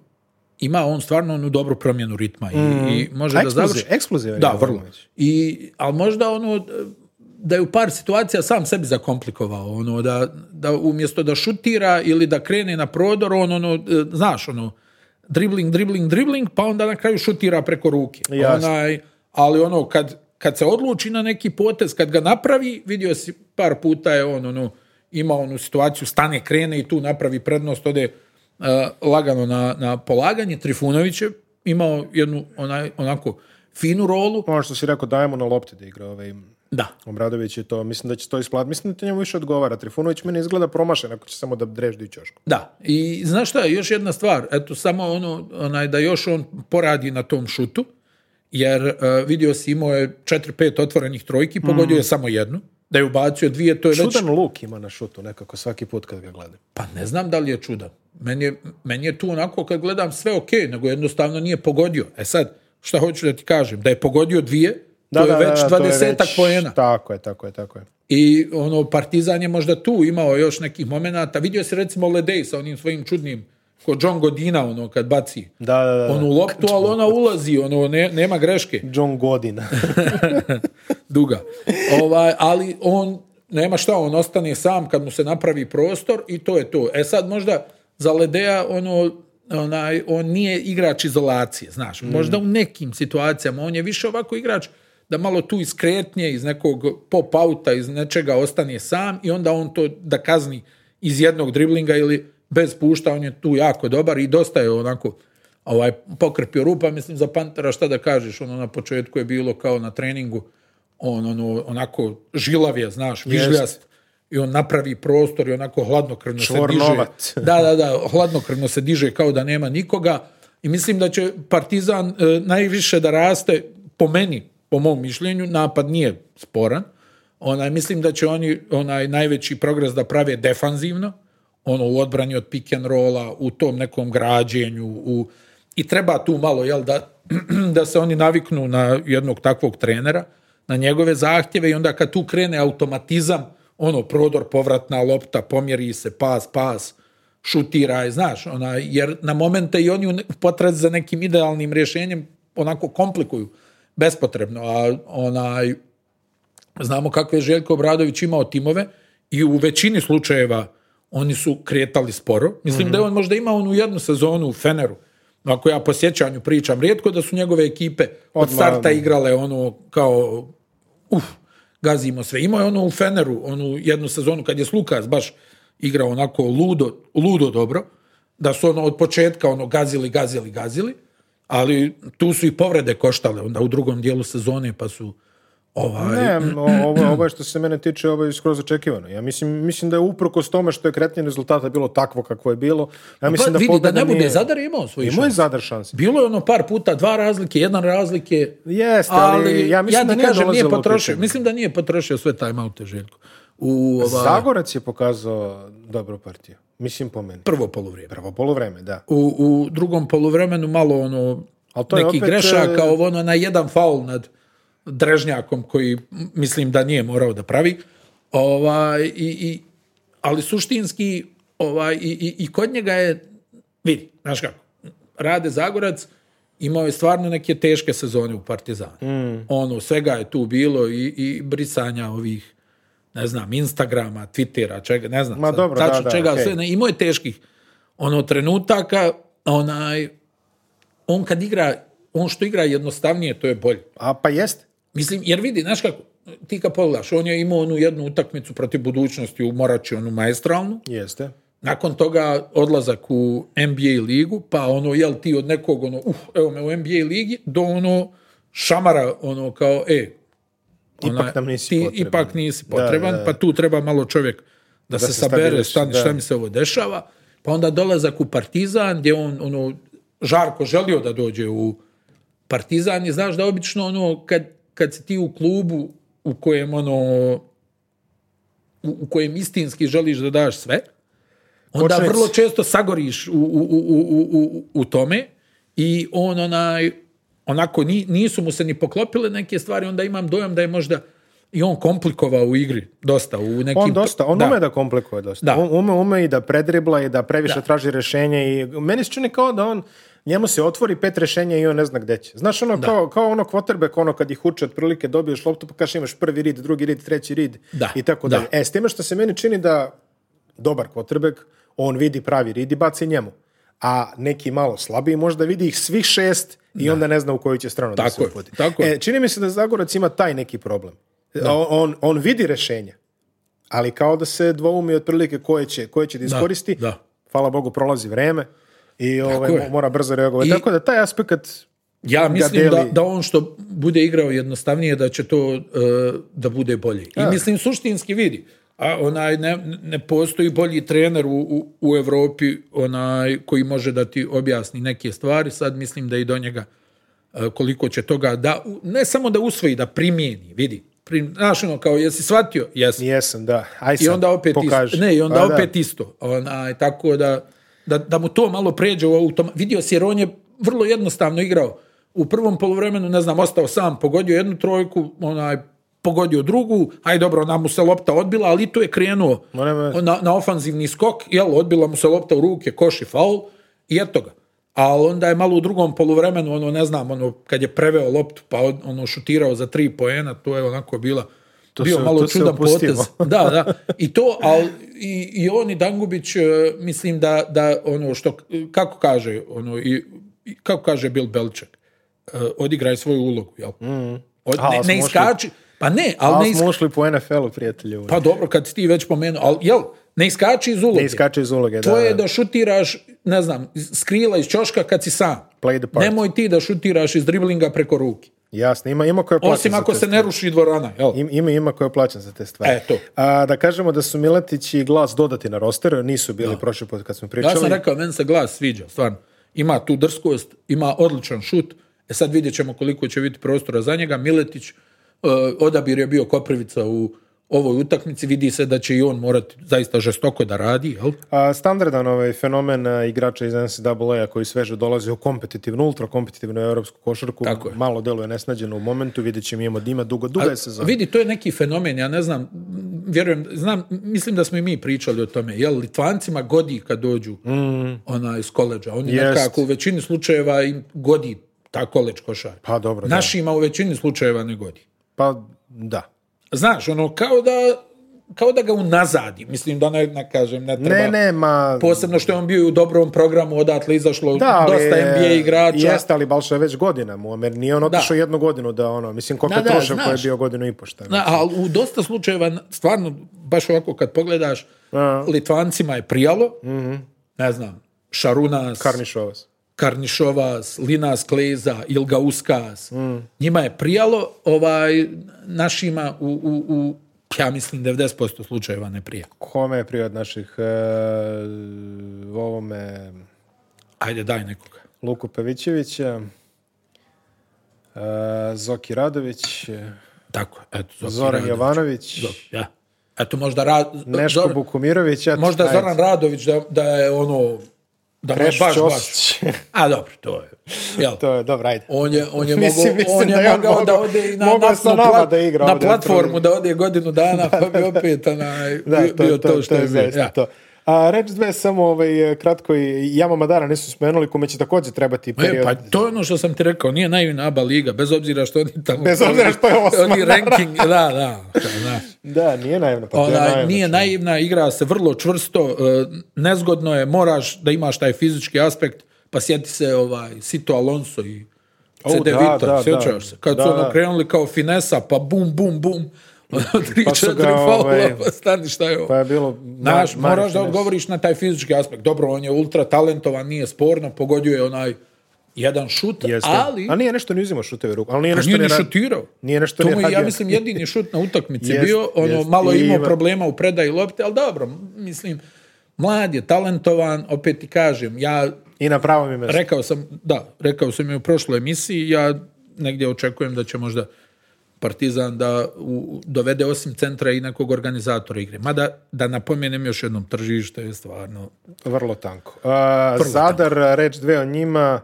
ima on stvarno onu dobru promjenu ritma i, mm. i može A da završi. je. da, vrlo. I, ali možda ono, eh, da je u par situacija sam sebi zakomplikovao, ono, da, da umjesto da šutira ili da krene na prodor, on, ono, eh, znaš, ono, dribbling, dribbling, dribbling, pa onda na kraju šutira preko ruke. Onaj, ali ono, kad, kad se odluči na neki potez, kad ga napravi, vidio si par puta je on, ono, ima onu situaciju, stane, krene i tu napravi prednost, ode Eh, lagano na, na polaganje, Trifunović je imao jednu onaj, onako finu rolu. Ono što si rekao, dajemo na lopti da igra ovaj da. Obradović je to, mislim da će to isplatiti. Mislim da njemu više odgovara. Trifunović meni izgleda promašen ako će samo da dreždi u Da. I znaš šta, još jedna stvar. Eto, samo ono, onaj, da još on poradi na tom šutu, jer eh, vidio si imao je 4-5 otvorenih trojki, mm. pogodio je samo jednu. Da je ubacio dvije, to je čudan luk ima na šutu nekako svaki put kad ga gledam. Pa ne znam da li je čudan. Meni je, meni tu onako kad gledam sve ok, nego jednostavno nije pogodio. E sad, šta hoću da ti kažem? Da je pogodio dvije, da, to je da, već dvadesetak poena. Tako je, tako je, tako je. I ono, Partizan je možda tu imao još nekih momenata. Vidio se recimo Ledej sa onim svojim čudnim ko John Godina ono kad baci da, da, da. onu loptu, ali ona ulazi, ono nema greške. John Godina. Duga. Ovaj, ali on nema šta, on ostane sam kad mu se napravi prostor i to je to. E sad možda za Ledea ono onaj, on nije igrač izolacije, znaš. Mm. Možda u nekim situacijama on je više ovako igrač da malo tu iskretnje iz nekog pop auta, iz nečega ostane sam i onda on to da kazni iz jednog driblinga ili bez pušta, on je tu jako dobar i dosta je onako ovaj, pokrpio rupa, mislim za Pantera šta da kažeš, ono na početku je bilo kao na treningu, on ono, onako žilav je, znaš, vižljast, i on napravi prostor i onako hladnokrvno se diže. Da, da, da, hladnokrvno se diže kao da nema nikoga i mislim da će Partizan e, najviše da raste po meni, po mom mišljenju, napad nije sporan. Onaj, mislim da će oni onaj najveći progres da prave defanzivno, ono u odbrani od pick and rolla, u tom nekom građenju, u i treba tu malo jel da da se oni naviknu na jednog takvog trenera, na njegove zahtjeve i onda kad tu krene automatizam ono prodor, povratna lopta, pomjeri se, pas, pas, je znaš, ona, jer na momente i oni u potrazi za nekim idealnim rješenjem onako komplikuju bespotrebno, a onaj, znamo kakve je Željko Bradović imao timove i u većini slučajeva oni su kretali sporo. Mislim mm-hmm. da je mhm. on možda imao onu jednu sezonu u Feneru, ako ja po sjećanju pričam, rijetko da su njegove ekipe od starta igrale ono kao, uf, gazimo sve. Imao je ono u Feneru, onu jednu sezonu kad je Slukas baš igrao onako ludo, ludo dobro, da su ono od početka ono gazili, gazili, gazili, ali tu su i povrede koštale onda u drugom dijelu sezone pa su Ovaj... Ne, ovo, ovo je što se mene tiče ovo je skroz očekivano. Ja mislim, mislim da je uprkos tome što je kretnje rezultata bilo takvo kako je bilo. Ja pa mislim pa, da, vidi, da ne bude nije... Zadar je imao šanse. Imao je Zadar Bilo je ono par puta, dva razlike, jedan razlike. Jeste, ali, ali ja mislim da nije kažem, nije potrošio, Mislim da nije potrošio sve timeoute Željko. U, ovaj- Zagorac je pokazao dobru partiju. Mislim po meni. Prvo polovreme. Prvo polovreme, da. U, u drugom polovremenu malo ono ali to neki je opet, grešaka, e, ovo ono, na jedan faul nad drežnjakom koji mislim da nije morao da pravi. Ovaj, i, i, ali suštinski ovaj, i, i, kod njega je, vidi, znaš kako, Rade Zagorac imao je stvarno neke teške sezone u Partizanu. Mm. Ono, svega je tu bilo i, i brisanja ovih ne znam, Instagrama, Twittera, čega, ne znam. Ma čega, sve, ne, imao je teških ono trenutaka, onaj, on kad igra, on što igra jednostavnije, to je bolje. A pa jeste Mislim, jer vidi, znaš kako, ti kad pogledaš, on je imao onu jednu utakmicu protiv budućnosti u Morači, onu maestralnu. Jeste. Nakon toga odlazak u NBA ligu, pa ono, jel ti od nekog, ono, uh, evo me u NBA ligi, do ono šamara, ono, kao, e, ipak nam nisi ti potreban. ipak nisi potreban, pa tu treba malo čovjek da, se, se sabere, šta mi se ovo dešava. Pa onda dolazak u Partizan, gdje on, ono, žarko želio da dođe u Partizan i znaš da obično, ono, kad kad si ti u klubu u kojem ono u, kojem istinski želiš da daš sve, onda vrlo često sagoriš u, u, u tome i on onaj onako nisu mu se ni poklopile neke stvari, onda imam dojam da je možda i on komplikovao u igri dosta u nekim on dosta on da. ume da komplikuje dosta da. on ume ume i da predribla i da previše traži rješenje i meni se čini kao da on njemu se otvori pet rješenja i on ne zna gdje će. Znaš, ono, kao, kao ono quarterback, ono kad ih uče otprilike dobiješ loptu, pa kažeš imaš prvi rid, drugi rid, treći rid i tako dalje. E, s time što se meni čini da dobar quarterback, on vidi pravi rid i baci njemu. A neki malo slabiji možda vidi ih svih šest i onda ne zna u koju će stranu da se e, čini mi se da Zagorac ima taj neki problem. On, on, vidi rješenja, ali kao da se dvoumi otprilike koje će, koje će da iskoristi. Da. Hvala Bogu, prolazi vreme i ovaj, mora brzo reagovati. Tako da taj aspekt ja mislim da, da on što bude igrao jednostavnije da će to e, da bude bolje. I mislim suštinski vidi. A onaj ne, ne postoji bolji trener u, u, Europi onaj koji može da ti objasni neke stvari. Sad mislim da i do njega e, koliko će toga da ne samo da usvoji da primijeni, vidi. Prim, ono, kao jesi shvatio? Jesam. Jesam, da. Aj I onda opet Ne, i onda A, pa opet da. isto. Onaj tako da da, da mu to malo pređe u Vidio si jer on je vrlo jednostavno igrao. U prvom poluvremenu, ne znam, ostao sam, pogodio jednu trojku, onaj, pogodio drugu, aj dobro, ona mu se lopta odbila, ali tu je krenuo na, ofanzivni skok, jel, odbila mu se lopta u ruke, koši, faul, i eto ga. Ali onda je malo u drugom poluvremenu, ono, ne znam, ono, kad je preveo loptu, pa ono, šutirao za tri poena, to je onako bila to bio malo čudan potez. Da, da. I to, ali i, i on i Dangubić, e, mislim da, da ono što, e, kako kaže, ono, i, kako kaže Bill Belček, e, odigraj svoju ulogu, jel? Mm. ne, iskači, pa ne, ali ne iskači. smo po NFL-u, prijatelju. Pa dobro, kad ti već pomenuo, ali jel, ne iskači iz uloge. Ne iskači iz uloge, To je da šutiraš, ne znam, skrila iz čoška kad si sam. Play the part. Nemoj ti da šutiraš iz driblinga preko ruki. Jasno, ima, ima koja je Osim ako se ne ruši dvorana, ima, ima koja je za te stvari. A, da kažemo da su Miletić i Glas dodati na roster, nisu bili prošli put kad smo pričali. Ja sam rekao, meni se Glas sviđa, stvarno. Ima tu drskost, ima odličan šut, e sad vidjet ćemo koliko će biti prostora za njega. Miletić, e, odabir je bio Koprivica u ovoj utakmici vidi se da će i on morati zaista žestoko da radi, jel? A, standardan ovaj fenomen e, igrača iz NCAA-a koji sveže dolazi u kompetitivnu, ultra kompetitivnu europsku košarku, Tako malo deluje nesnađeno u momentu, vidjet ćemo imamo Dima dugo, duga je sezona. Vidi, to je neki fenomen, ja ne znam, vjerujem, znam, mislim da smo i mi pričali o tome, jel, Litvancima godi kad dođu mm. iz koleđa, oni Jest. nekako u većini slučajeva im godi ta koleđ košar Pa dobro, Našima u većini slučajeva ne godi. Pa da znaš, ono, kao da kao da ga unazadi, mislim da ne, kažem, ne treba. Ne, ne, ma... Posebno što je on bio u dobrom programu, odatle izašlo da, ali, dosta NBA igrača. Jeste, ali Balša je već godinama, jer nije on otišao jednu godinu da ono, mislim, koliko da, trošao koji je bio godinu i pošta. Da, ali u dosta slučajeva, stvarno, baš ovako kad pogledaš, Litvancima je prijalo, mm ne znam, Šarunas... Karnišovas. Karnišovas, Linas Kleza, Ilga Uskas. Mm. Njima je prijalo, ovaj, našima u, u, u ja mislim 90% slučajeva ne prija. Kome je prije od naših e, ovome... Ajde, daj nekoga. Luku Pavićevića, e, Zoki Radović, Tako, eto, Zoki Zoran Radović. Jovanović. Zok, ja. Eto, možda... Ra... Neško Zor... Bukumirović. Eto, možda ajde. Zoran Radović da, da je ono Da Kreš baš, Ćosić. baš. A dobro, to je. Jel? To je, dobro, ajde. On je, on je mislim, mogao, mislim on je da, mogao, da ode i na, na, plat, da igra na platformu, da ode godinu dana, da, pa bi opet onaj, da, bio to, to, što to je, je bilo. Ja. To. A reč dve, samo ovaj, kratko i Jama Madara nisu spomenuli, kome će također trebati e, pa period. pa to je ono što sam ti rekao, nije naivna ABA liga, bez obzira što oni tamo... Bez obzira što je osma. Oni ranking, da, da. Da, da nije pa znači. naivna. Pa Ona, nije igra se vrlo čvrsto, e, nezgodno je, moraš da imaš taj fizički aspekt, pa sjeti se ovaj, Sito Alonso i CD oh, Vitor, sjećaš se? Kad da, su ono krenuli kao finesa, pa bum, bum, bum, pa ovaj, šta je pa bilo... moraš da odgovoriš na taj fizički aspekt. Dobro, on je ultra talentovan, nije sporno, pogodio je onaj jedan šut, ali... A nije nešto ni uzimao šuteve ruku. Ali nije pa nešto nije ni šutirao. Ja mislim jedini šut na utakmici bio, ono, malo imao problema u predaji lopte, ali dobro, mislim, mlad je, talentovan, opet ti kažem, ja... I na pravom Rekao sam, da, rekao sam i u prošloj emisiji, ja negdje očekujem da će možda Partizan da dovede osim centra i nekog organizatora igre. Mada, da napomenem još jednom, tržište je stvarno... Vrlo tanko. A, Zadar, tanko. reč dve o njima,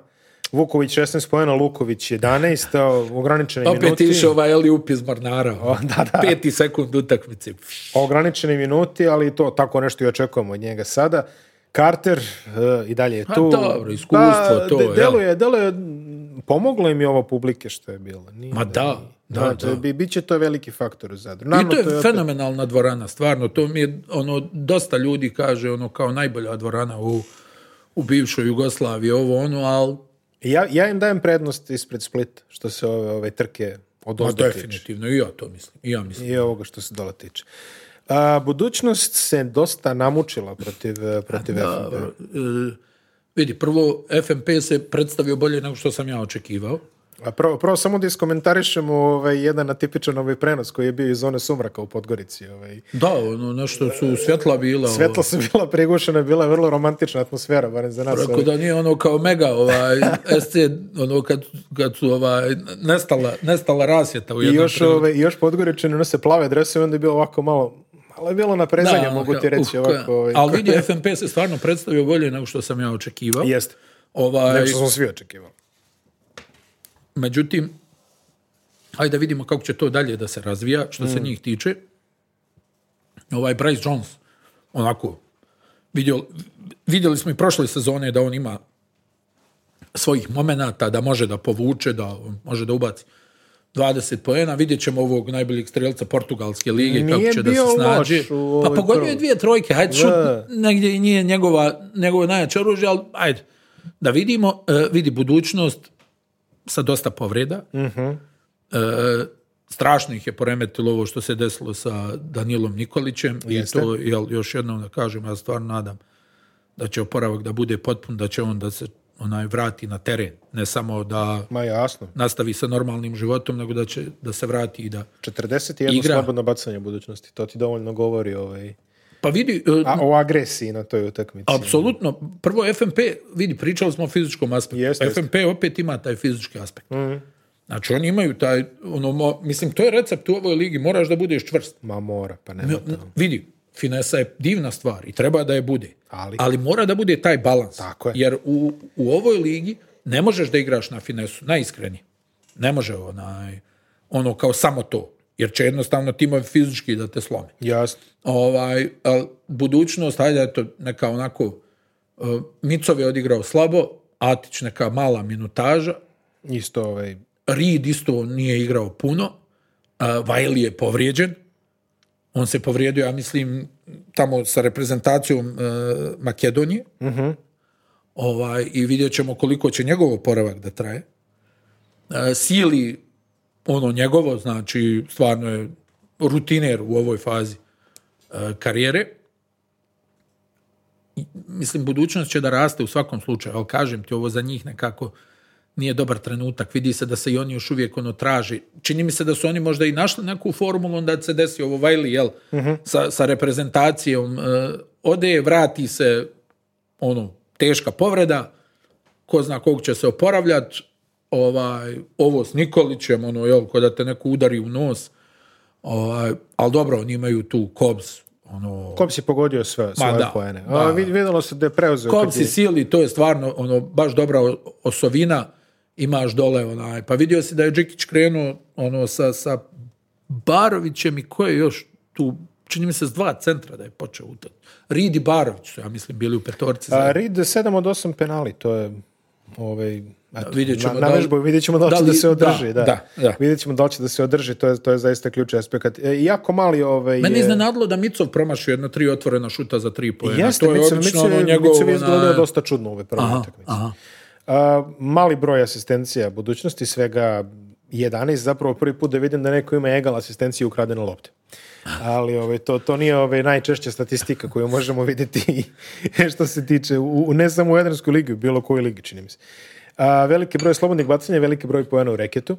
Vuković 16 pojena, Luković 11, ograničene minuti. Opet išo ovaj Eli upis Marnara, ono. o, da, da. peti sekund utakmice. Ograničene minuti, ali to tako nešto i očekujemo od njega sada. Carter eh, i dalje je pa tu. A, dobro, iskustvo, pa, to. Deluje, deluje, deluje, pomoglo im je ovo publike što je bilo. Nije Ma da, da, to bi, bit će to veliki faktor u Zadru. I to je, fenomenalna dvorana, stvarno. To mi je, ono, dosta ljudi kaže, ono, kao najbolja dvorana u, u bivšoj Jugoslaviji, ovo, ono, al Ja, ja im dajem prednost ispred Split, što se ove, ove trke od definitivno, i ja to mislim. I, ja mislim. I ovoga što se dola tiče. budućnost se dosta namučila protiv, eh, protiv FNP. Eh, vidi, prvo, FNP se predstavio bolje nego što sam ja očekivao. A prvo, samo da iskomentarišemo ovaj, jedan atipičan ovaj prenos koji je bio iz zone sumraka u Podgorici. Ovaj. Da, ono, nešto su svjetla bila. Svjetla ono. su bila prigušena, bila je vrlo romantična atmosfera, barem za nas. Ovaj. da nije ono kao mega, ovaj, SC, ono kad, kad su ovaj, nestala, nestala rasjeta u I još, prenu. ovaj, još Podgoričani nose plave drese i onda je bilo ovako malo, ali je bilo na prezanje, mogu ti reći uh, ovako. Ovaj, ali vidi, FNP se stvarno predstavio bolje nego što sam ja očekivao. Jeste, Ovaj, nego smo svi očekivali. Međutim, ajde da vidimo kako će to dalje da se razvija, što se mm. njih tiče. Ovaj Bryce Jones, onako, vidjeli, smo i prošle sezone da on ima svojih momenata, da može da povuče, da može da ubaci 20 poena, vidjet ćemo ovog najboljeg strelca portugalske lige, kako će da se snađe. Pa pogodio je dvije trojke, hajde šut, negdje nije njegova, njegovo najjače oružje, ali ajde, da vidimo, e, vidi budućnost, sa dosta povreda. uh strašno ih je poremetilo ovo što se desilo sa Danilom Nikolićem i to jel, još jednom da kažem, ja stvarno nadam da će oporavak da bude potpun, da će on da se onaj vrati na teren, ne samo da Ma jasno. nastavi sa normalnim životom, nego da će da se vrati i da 41 igra. slobodno bacanje budućnosti, to ti dovoljno govori ovaj pa vidi... E, A o agresiji na toj utakmici. Apsolutno. Prvo FMP, vidi, pričali smo o fizičkom aspektu. Jest, FMP opet ima taj fizički aspekt. Mm. Znači oni imaju taj, ono, mislim, to je recept u ovoj ligi, moraš da budeš čvrst. Ma mora, pa nema Vidi, finesa je divna stvar i treba da je bude. Ali, ali mora da bude taj balans. Tako je. Jer u, u ovoj ligi ne možeš da igraš na finesu, najiskrenije. Ne može onaj, ono kao samo to jer će jednostavno timovi fizički da te slome. Jasno. Ovaj, budućnost, hajde, eto, neka onako, uh, Micov je odigrao slabo, Atić neka mala minutaža. Isto ovaj... Reed isto nije igrao puno, uh, e, Vajli je povrijeđen, on se povrijedio, ja mislim, tamo sa reprezentacijom e, Makedonije. Mhm. Ovaj, I vidjet ćemo koliko će njegov oporavak da traje. Sili ono njegovo, znači stvarno je rutiner u ovoj fazi e, karijere. Mislim, budućnost će da raste u svakom slučaju, ali kažem ti, ovo za njih nekako nije dobar trenutak. Vidi se da se i oni još uvijek ono traži. Čini mi se da su oni možda i našli neku formulu, onda se desi ovo Vajli, jel, mhm. sa, sa reprezentacijom. E, ode, vrati se, ono, teška povreda, ko zna kog će se oporavljati, ovaj, ovo s Nikolićem, ono, jel, ko da te neko udari u nos, ovaj, ali dobro, oni imaju tu Kobs, ono... Kobs je pogodio sve, svoje da, se da je preuzeo... Kobs je sili, to je stvarno, ono, baš dobra osovina, imaš dole, onaj, pa vidio si da je Džikić krenuo, ono, sa, sa Barovićem i ko je još tu čini mi se s dva centra da je počeo utak. ridi i Barović su, ja mislim, bili u petorci. Rid 7 od 8 penali, to je ovaj, eto, vidjet ćemo na, vežbu, vidjet ćemo da, da li, da se održi. Da, da, da. Vidjet ćemo da će da se održi, to je, to je zaista ključ aspekt. E, jako mali... Ovaj, Mene je iznenadilo da Micov promašio jedno tri otvorena šuta za tri pojena. Jeste, to je Micov, Micov ono izgledao dosta čudno u ovoj mali broj asistencija budućnosti, svega 11 zapravo prvi put da vidim da neko ima egal asistenciju ukradene lopte. Ali ove, ovaj, to, to nije ove, ovaj, najčešća statistika koju možemo vidjeti što se tiče u, ne samo u Jadranskoj ligi, u bilo kojoj ligi čini mi se. A, veliki broj slobodnih bacanja, veliki broj pojena u reketu.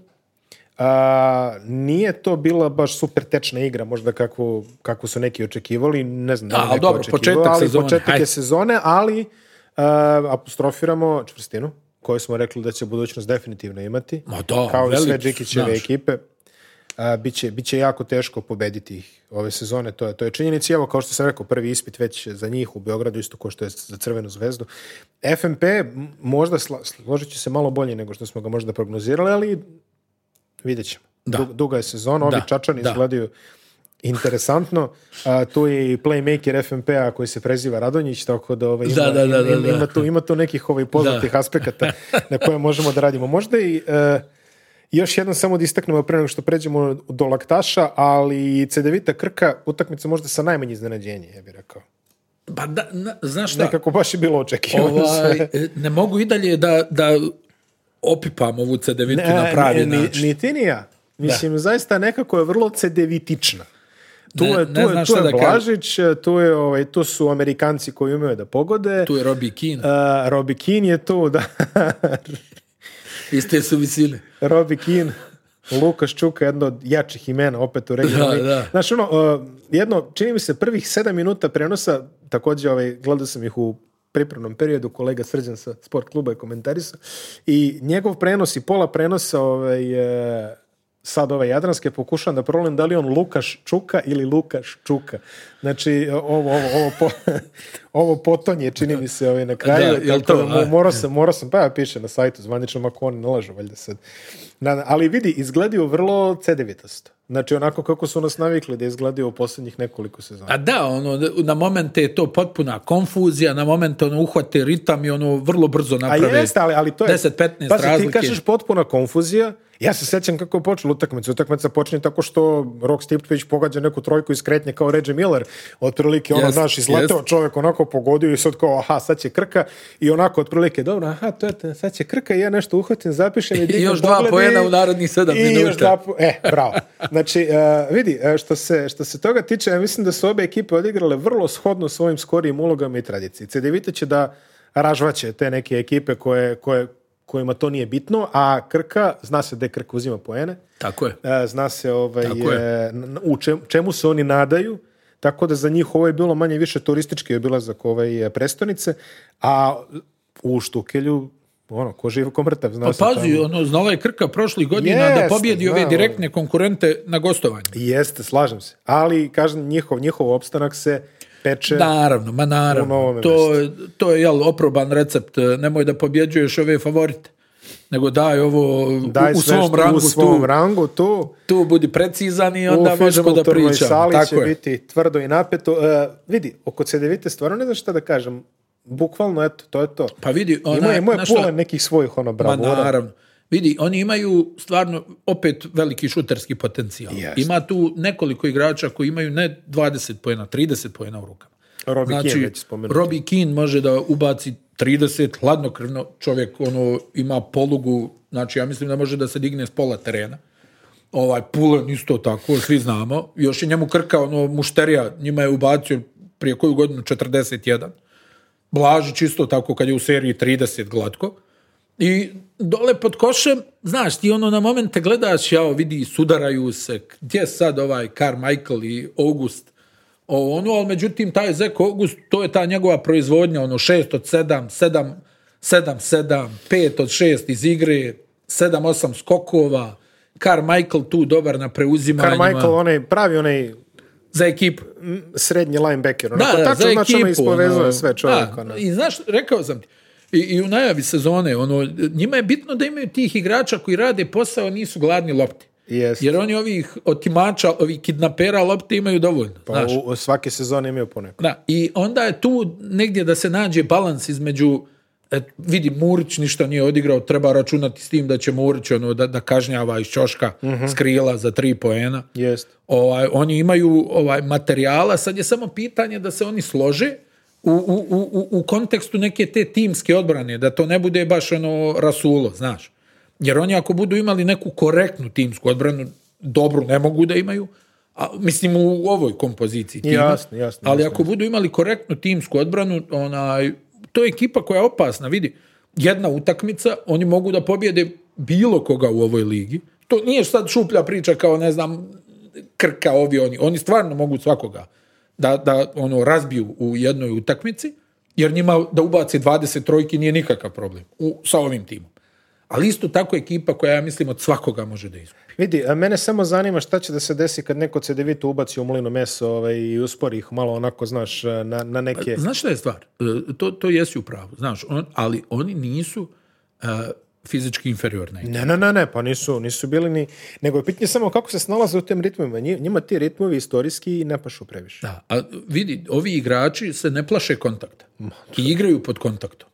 A, nije to bila baš super tečna igra, možda kako, kako su neki očekivali, ne znam da, ali početak sezone. je sezone, ali apostrofiramo čvrstinu koje smo rekli da će budućnost definitivno imati. kao velik, i sve Džikićeve ekipe. A, biće, biće jako teško pobediti ih ove sezone, to je, to je činjenica. Evo, kao što sam rekao, prvi ispit već za njih u Beogradu, isto kao što je za Crvenu zvezdu. FMP možda sla, složit će se malo bolje nego što smo ga možda prognozirali, ali vidjet ćemo. Duga je sezona, ovi Čačani izgledaju Interesantno, tu je i playmaker FMP-a koji se preziva Radonjić, tako da, ovaj, ima, ima, tu, ima tu nekih ovaj, poznatih aspekata na koje možemo da radimo. Možda i... E, još jedno samo da istaknemo pre nego što pređemo do Laktaša, ali Cedevita Krka utakmica možda sa najmanje iznenađenje, ja bih rekao. Pa da, znaš Nekako baš je bilo očekivano. Ovaj, ne mogu i dalje da, da opipam ovu Cedevitu na Ni, ti ni ja. Mislim, zaista nekako je vrlo cedevitična tu je, tu je, je ovaj, Blažić, tu, ovaj, su Amerikanci koji umeju da pogode. Tu je Robi Keane. Uh, Robi Kin je tu, da. Iste su visine. Robi Kin. Lukaš Čuka, jedno od jačih imena opet u regionu. Da, ono, jedno, čini mi se, prvih sedam minuta prenosa, također ovaj, gledao sam ih u pripremnom periodu, kolega Srđan sa sport kluba je komentarisao, i njegov prenos i pola prenosa ovaj, e, sad ove jadranske, pokušavam da problem da li on Lukaš Čuka ili Lukaš Čuka. Znači, ovo, ovo, ovo, ovo potonje, čini mi se, ovaj, na kraju. Da, to, morao sam, morao sam, pa ja piše na sajtu zvanično, ako oni nalažu valjda sad. Na, ali vidi, izgledaju vrlo c Znači, onako kako su nas navikli da izgledaju u posljednjih nekoliko sezona. A da, ono, na momente je to potpuna konfuzija, na momente ono uhvate ritam i ono vrlo brzo naprave. A jeste ali, to je... 10-15 razlike. ti kažeš potpuna konfuzija, ja se sjećam kako je počela utakmica. Utakmica počinje tako što Rok Stipčević pogađa neku trojku iz kretnje kao Reggie Miller otprilike ono, yes, znaš, čovjek onako pogodio i sad kao, aha, sad će krka i onako otprilike, dobro, aha, to je, sad će krka i ja nešto uhvatim, zapišem i još dva pojena u narodnih sedam minuta. Po... E, bravo. Znači, e, vidi, e, što se, što se toga tiče, ja mislim da su obje ekipe odigrale vrlo shodno svojim skorijim ulogama i tradiciji. Vita će da ražvaće te neke ekipe koje, koje, kojima to nije bitno, a Krka, zna se da Krka uzima poene. Tako je. E, zna se ovaj, u čemu se oni nadaju tako da za njih ovo je bilo manje više turistički obilazak ove e, prestonice, a u Štukelju ono, ko živ, ko mrtav. pa pazi, tamo. ono, znala je Krka prošli godina da pobjedi ove direktne konkurente na gostovanju. Jeste, slažem se. Ali, kažem, njihov, njihov opstanak se peče naravno, ma naravno. To, to je, jel, oproban recept. Nemoj da pobjeđuješ ove favorite nego daj ovo daj u, svom rangu, u svom tu, rangu tu. Tu budi precizan i onda možemo da pričamo. sali Tako će biti tvrdo i napeto. Uh, vidi, oko CDVite stvarno ne znam šta da kažem. Bukvalno, eto, to je to. Pa vidi, ona, ima, nekih svojih ono bravura. Ono. naravno. Vidi, oni imaju stvarno opet veliki šuterski potencijal. Ima tu nekoliko igrača koji imaju ne 20 pojena, 30 pojena u rukama. Robi znači, Robi Keane može da ubaci 30, hladnokrvno čovjek ono, ima polugu, znači ja mislim da može da se digne s pola terena. Ovaj, Pulen isto tako, svi znamo. Još je njemu krka, ono, mušterija, njima je ubacio prije koju godinu 41. Blažić isto tako kad je u seriji 30 glatko. I dole pod košem, znaš, ti ono na momente gledaš, jao, vidi, sudaraju se, gdje sad ovaj Carmichael i August ono, ali međutim taj Zeko August, to je ta njegova proizvodnja, ono 6 od 7, 7, 7, 7, 5 od 6 iz igre, 7, 8 skokova, Michael tu dobar na preuzimanjima. Michael, onaj, pravi onaj za ekip Srednji linebacker. Onako, da, da, tačno, za znači ekipu. ispovezuje ono. sve čovjeka. Ono. I znaš, rekao sam ti, i, i u najavi sezone, ono, njima je bitno da imaju tih igrača koji rade posao, nisu gladni lopti. Jer oni ovih otimača, ovih kidnapera lopte imaju dovoljno. Pa svake sezone imaju poneko. Da, i onda je tu negdje da se nađe balans između vidi, Murić ništa nije odigrao, treba računati s tim da će Murić ono, da, da kažnjava iz Ćoška mhm. skrila za tri poena. Ovaj, oni imaju ovaj, materijala, sad je samo pitanje da se oni slože u, u, u, u kontekstu neke te timske odbrane, da to ne bude baš ono rasulo, znaš. Jer oni ako budu imali neku korektnu timsku odbranu, dobru ne mogu da imaju, a, mislim u ovoj kompoziciji tima, jasne, ali ako budu imali korektnu timsku odbranu, onaj, to je ekipa koja je opasna, vidi, jedna utakmica, oni mogu da pobjede bilo koga u ovoj ligi. To nije sad šuplja priča kao, ne znam, krka ovi oni. Oni stvarno mogu svakoga da, da ono, razbiju u jednoj utakmici, jer njima da ubaci 20 trojki nije nikakav problem u, sa ovim timom ali isto tako ekipa koja, ja mislim, od svakoga može da izgubi. Vidi, mene samo zanima šta će da se desi kad neko CDV-tu ubaci u mlinu meso ovaj, i uspori ih malo onako, znaš, na, na neke... Pa, znaš šta je stvar? E, to, to jesi u pravu, znaš, on, ali oni nisu... E, fizički inferiorni. Ne, ne, ne, ne, pa nisu, nisu bili ni... Nego je pitanje samo kako se snalaze u tim ritmima. Njima ti ritmovi istorijski ne pašu previše. Da, a vidi, ovi igrači se ne plaše kontakta. I igraju pod kontaktom.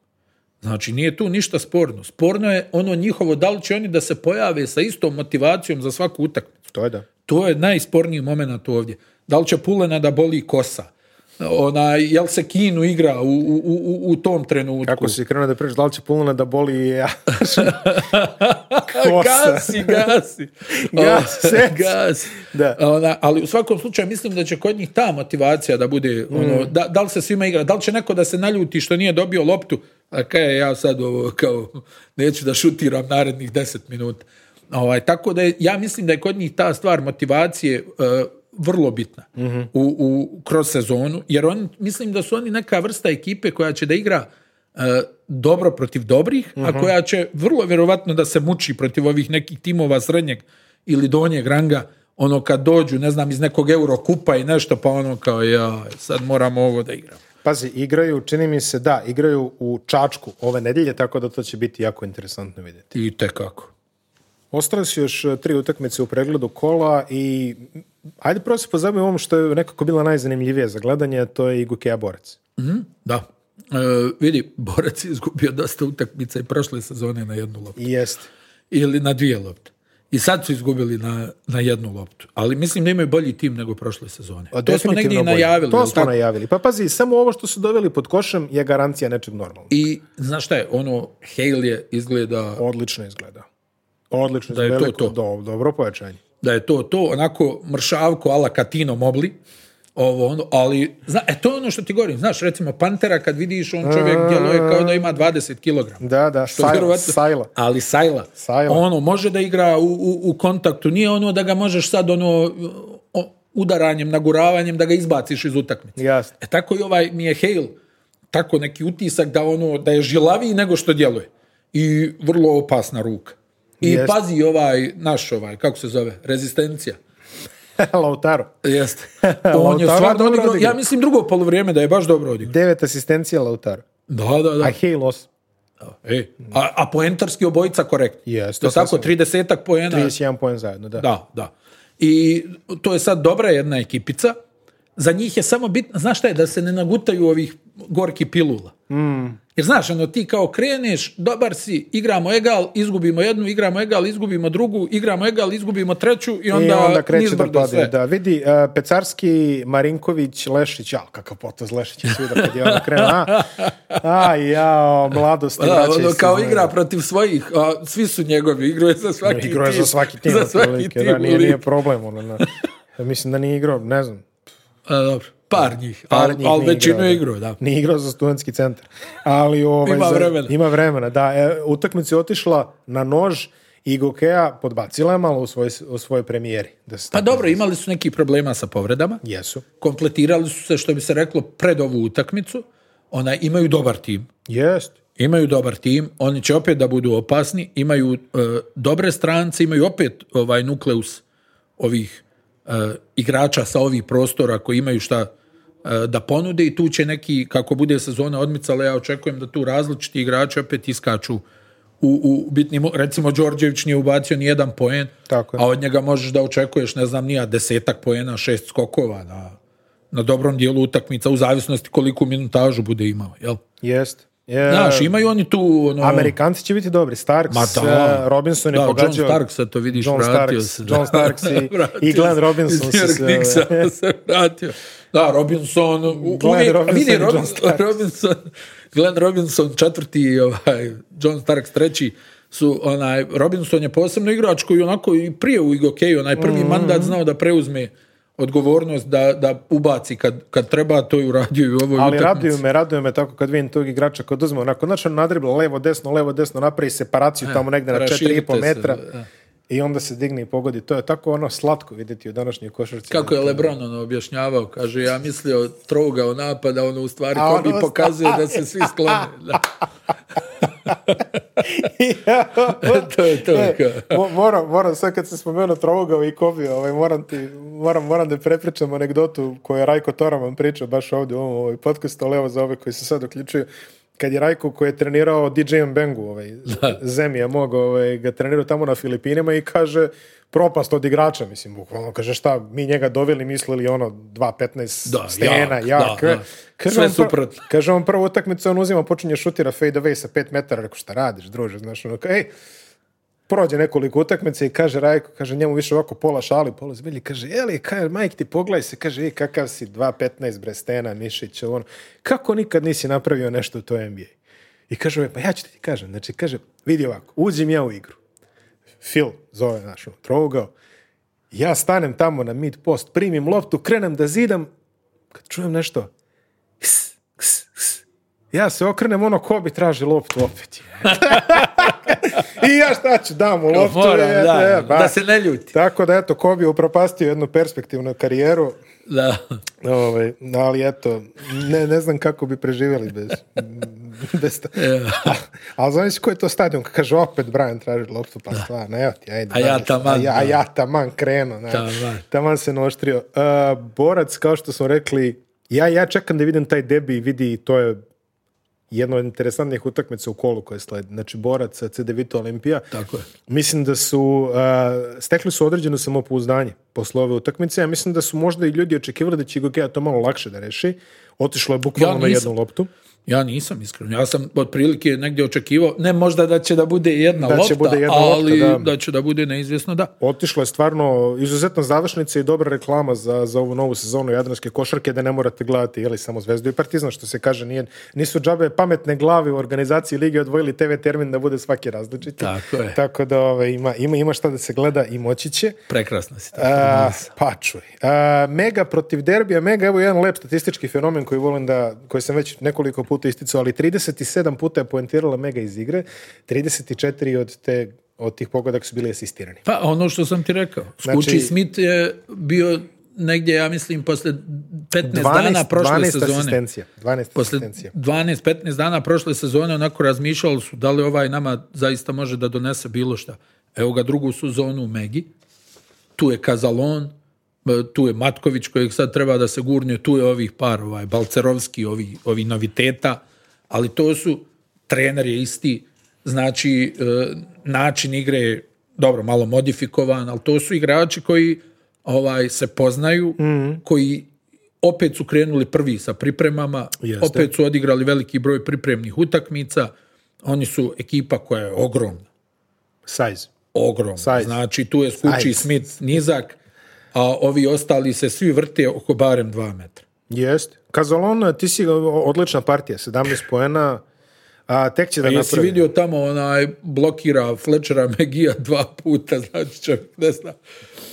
Znači, nije tu ništa sporno. Sporno je ono njihovo, da li će oni da se pojave sa istom motivacijom za svaku utakmicu. To je da. To je najsporniji moment ovdje. Da li će Pulena da boli kosa? Ona, jel se kinu igra u, u, u, u tom trenutku? Kako si krenuo da pričaš, da li će Pulena da boli ja? gasi, gasi. gasi, gasi. Da. ali u svakom slučaju mislim da će kod njih ta motivacija da bude, ono, mm. da, da li se svima igra, da li će neko da se naljuti što nije dobio loptu, a kaj ja sad ovo, kao, neću da šutiram narednih deset minuta. Ovaj, tako da je, ja mislim da je kod njih ta stvar motivacije e, vrlo bitna u, u, kroz sezonu, jer on, mislim da su oni neka vrsta ekipe koja će da igra e, dobro protiv dobrih, a mhm. koja će vrlo vjerovatno da se muči protiv ovih nekih timova srednjeg ili donjeg ranga, ono kad dođu, ne znam, iz nekog eurokupa i nešto, pa ono kao ja, sad moramo ovo da igramo. Pazi, igraju, čini mi se, da, igraju u Čačku ove nedelje, tako da to će biti jako interesantno vidjeti. I kako Ostalo su još e, tri utakmice u pregledu kola i ajde prvo se pozabavimo ovom što je nekako bila najzanimljivije za gledanje, a to je i Gukea Borac. Mhm, da. E, vidi, Borac je izgubio dosta utakmica i prošle sezone na jednu loptu. Jeste. Ili na dvije lopte. I sad su izgubili na, na jednu loptu. Ali mislim da imaju bolji tim nego prošle sezone. A, pa to smo negdje i najavili. To smo najavili. Pa pazi, samo ovo što su doveli pod košem je garancija nečeg normalnog. I znaš šta je, ono, Hale je izgleda... Odlično izgleda. Odlično izgleda. da Je to, to. dobro pojačanje. Da je to to, onako mršavko ala Katino Mobli ovo ono, ali, zna, e to je ono što ti govorim, znaš, recimo Pantera kad vidiš, on čovjek djeluje kao da ima 20 kg. Da, da, sajla, Ali sajla. Ono, može da igra u, u, u, kontaktu, nije ono da ga možeš sad ono udaranjem, naguravanjem da ga izbaciš iz utakmice. E tako i ovaj mi je Hale, tako neki utisak da ono, da je žilaviji nego što djeluje. I vrlo opasna ruka. I pazi ovaj, naš ovaj, kako se zove, rezistencija. Lautaro. Jeste. On je stvarno ja mislim drugo polovrijeme da je baš dobro odigrao. Devet asistencija Lautaro. Da, da, da. A Halos. E, a, a poentarski obojica korekt. jeste to je tako, 30 poena. 31 poen zajedno, da. Da, da. I to je sad dobra jedna ekipica. Za njih je samo bitno, znaš šta je, da se ne nagutaju ovih gorki pilula. Mm. Jer znaš, ono, ti kao kreneš, dobar si, igramo egal, izgubimo jednu, igramo egal, izgubimo drugu, igramo egal, izgubimo treću i onda, onda kreće da Da, vidi, e, Pecarski, Marinković, Lešić, al kakav potaz Lešić je svuda kad je ono krenuo a, mladost ono kao igra protiv svojih, svi su njegovi, igruje za svaki tim. za svaki tim, za svaki tim, da, nije, problem, ono, mislim da nije igrao, ne znam. A, dobro. Par njih, ali većinu je igrao, da. Ni igrao za studentski centar. Ali ovaj, ima vremena. ima vremena, da. E, utakmica je otišla na nož i Gokea podbacila je malo u u svojoj premijeri. Da pa dobro, imali su neki problema sa povredama. Jesu. Kompletirali su se, što bi se reklo, pred ovu utakmicu. Ona imaju dobar tim. Jest. Imaju dobar tim, oni će opet da budu opasni, imaju e, dobre strance, imaju opet ovaj nukleus ovih e, igrača sa ovih prostora koji imaju šta E, da ponude i tu će neki, kako bude sezona odmicala, ja očekujem da tu različiti igrači opet iskaču u, u recimo Đorđević nije ubacio ni jedan poen, Tako a od njega možeš da očekuješ, ne znam, nija desetak poena, šest skokova na, na dobrom dijelu utakmica, u zavisnosti koliko minutažu bude imao, jel? Jest. Je, imaju oni tu... Ono- Amerikanci će biti dobri. Starks, da, e, Robinson je da, pogađao... John Starks, to vidiš, John vratio Starks, se. John Starks i, i Glenn Robinson se, se, vratio. Da, Robinson, u, Robinson, vidi, Robinson, Glenn Robinson četvrti ovaj, John Starks treći su onaj, Robinson je posebno igrač koji onako i prije u igokeju, onaj prvi mhm. mandat znao da preuzme odgovornost da, da ubaci kad, kad treba, to je uradio i u ovoj Ali radio me, raduju me tako kad vidim tog igrača kad uzme onako, znači on nadribla levo, desno, levo, desno, napravi separaciju e, tamo negdje na 4,5 metra i onda se digne i pogodi. To je tako ono slatko vidjeti u današnjoj košarci. Kako je Lebron ono objašnjavao, kaže ja mislio trougao napada, ono u stvari pokazuje da se svi sklone. Da. to to. E, moram, moram, kad se spomenuo trougao i Kobi, ovaj, moram, ti, moram, moram da prepričam anegdotu koju je Rajko Toraman pričao baš ovdje u ovom ovaj podcastu, ali evo za ove koji se sad uključuju kad je Rajko koji je trenirao DJ Bengu, ovaj, Zemi mog, ovaj, ga trenirao tamo na Filipinima i kaže, propast od igrača, mislim, bukvalno, kaže šta, mi njega doveli, mislili ono 2.15 da, stena, jak, jak da, Kaže, Sve on kaže on prvo utakmicu, on uzima, počinje šutira fade away sa 5 metara, rekao šta radiš, druže, znaš, ono, ej, prođe nekoliko utakmice i kaže Rajko, kaže njemu više ovako pola šali, pola zbilji, kaže, jeli, kaj, majk ti pogledaj se, kaže, i kakav si 2.15 Brestena, Mišić, ono, kako nikad nisi napravio nešto u toj NBA? I kaže, ovaj, pa ja ću ti kažem, znači, kaže, vidi ovako, uđim ja u igru. Phil zove naš trougao, ja stanem tamo na mid post, primim loptu, krenem da zidam, kad čujem nešto, ja se okrenem ono ko bi traži loptu opet. I ja šta ću, dam loptu. Moram, e, da, se ne ljuti. Tako da, eto, ko bi upropastio jednu perspektivnu karijeru, da. Ovaj, ali eto, ne, ne znam kako bi preživjeli bez, bez ta... ali si koji je to stadion, kad kaže opet Brian traži loptu, pa stvarno, evo ajde. A ja taman. A ja, taman se noštrio. E, borac, kao što smo rekli, ja, ja čekam da vidim taj debi, vidi, to je jedna od interesantnijih utakmica u kolu koje sledi. Znači, borac eh, CD Vito Olimpija. Tako je. Mislim da su, eh, stekli su određeno samopouzdanje posle ove utakmice. Ja mislim da su možda i ljudi očekivali da će gokeja to malo lakše da reši. Otišlo je bukvalno na jednu loptu. Ja nisam iskreno. Ja sam otprilike negdje očekivao, ne možda da će da bude jedna da bude jedna ali lopta, da. da. će da bude neizvjesno da. Otišlo je stvarno izuzetno završnica i dobra reklama za, za ovu novu sezonu Jadranske košarke da ne morate gledati jeli, samo Zvezdu i Partizan, što se kaže, nije, nisu džabe pametne glavi u organizaciji Lige odvojili TV termin da bude svaki različiti. Tako, je. tako da ove, ovaj, ima, ima, ima šta da se gleda i moći će. Prekrasno si. Tako, pa čuj. mega protiv derbija, mega, evo jedan lep statistički fenomen koji volim da, koji sam već nekoliko puta ali 37 puta je poentirala mega iz igre, 34 od te od tih pogodaka su bili asistirani. Pa ono što sam ti rekao, znači, Smith je bio negdje, ja mislim, poslije 15 dana prošle sezone. 12 poslije 12-15 dana prošle sezone onako razmišljali su da li ovaj nama zaista može da donese bilo šta. Evo ga drugu sezonu u Megi, tu je Kazalon, E, tu je Matković kojeg sad treba da se gurnje, tu je ovih par, ovaj, Balcerovski, ovi, ovi noviteta, ali to su, trener je isti, znači e, način igre je dobro, malo modifikovan, ali to su igrači koji ovaj se poznaju, mhm. koji opet su krenuli prvi sa pripremama, opet su odigrali veliki broj pripremnih utakmica, oni su ekipa koja je ogromna. Size. Ogromna. Znači tu je Skuči Smith nizak, a ovi ostali se svi vrte oko barem dva metra. Jest. Kazalon, ti si odlična partija, 17 poena, a tek će da napravi. Jesi vidio tamo onaj blokira Fletchera Megija dva puta, znači čovjek ne zna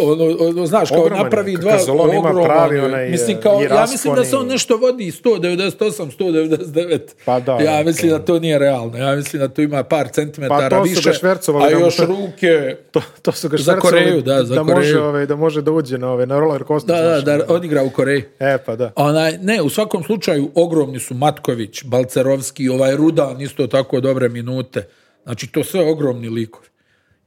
ono, ono, znaš, kao napravi dva ogromne, mislim, kao, ja mislim da se on nešto vodi 198, 199. Pa da. Ja mislim da to nije realno. Ja mislim da tu ima par centimetara pa više, a još ruke to, su ga za Koreju, da, za da Koreju. Može, ove, ovaj, da može da uđe na, ove, na roller coaster. Da, da, da, da, ono. odigra u Koreji. E, pa da. Onaj, ne, u svakom slučaju ogromni su Matković, Balcerovski, ovaj Rudan isto tako dobre minute. Znači, to sve ogromni likovi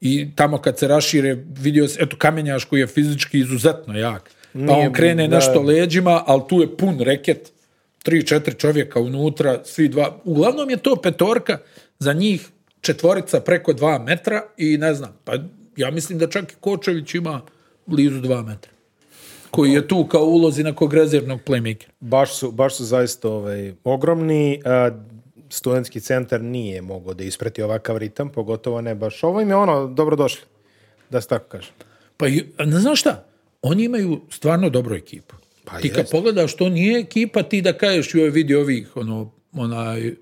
i tamo kad se rašire vidio se, eto Kamenjaš koji je fizički izuzetno jak. Pa on krene nešto leđima, ali tu je pun reket. Tri, četiri čovjeka unutra, svi dva. Uglavnom je to petorka za njih četvorica preko dva metra i ne znam, pa ja mislim da čak i Kočević ima blizu dva metra koji je tu kao ulozi nekog rezervnog playmaker. Baš su, baš su zaista ovaj, ogromni studentski centar nije mogao da isprati ovakav ritam, pogotovo ne baš ovo im je ono dobro došli, da se tako kažem. Pa ne znaš šta, oni imaju stvarno dobru ekipu. Pa ti kad pogledaš, to nije ekipa, ti da kažeš joj vidi ovih, ono, onaj,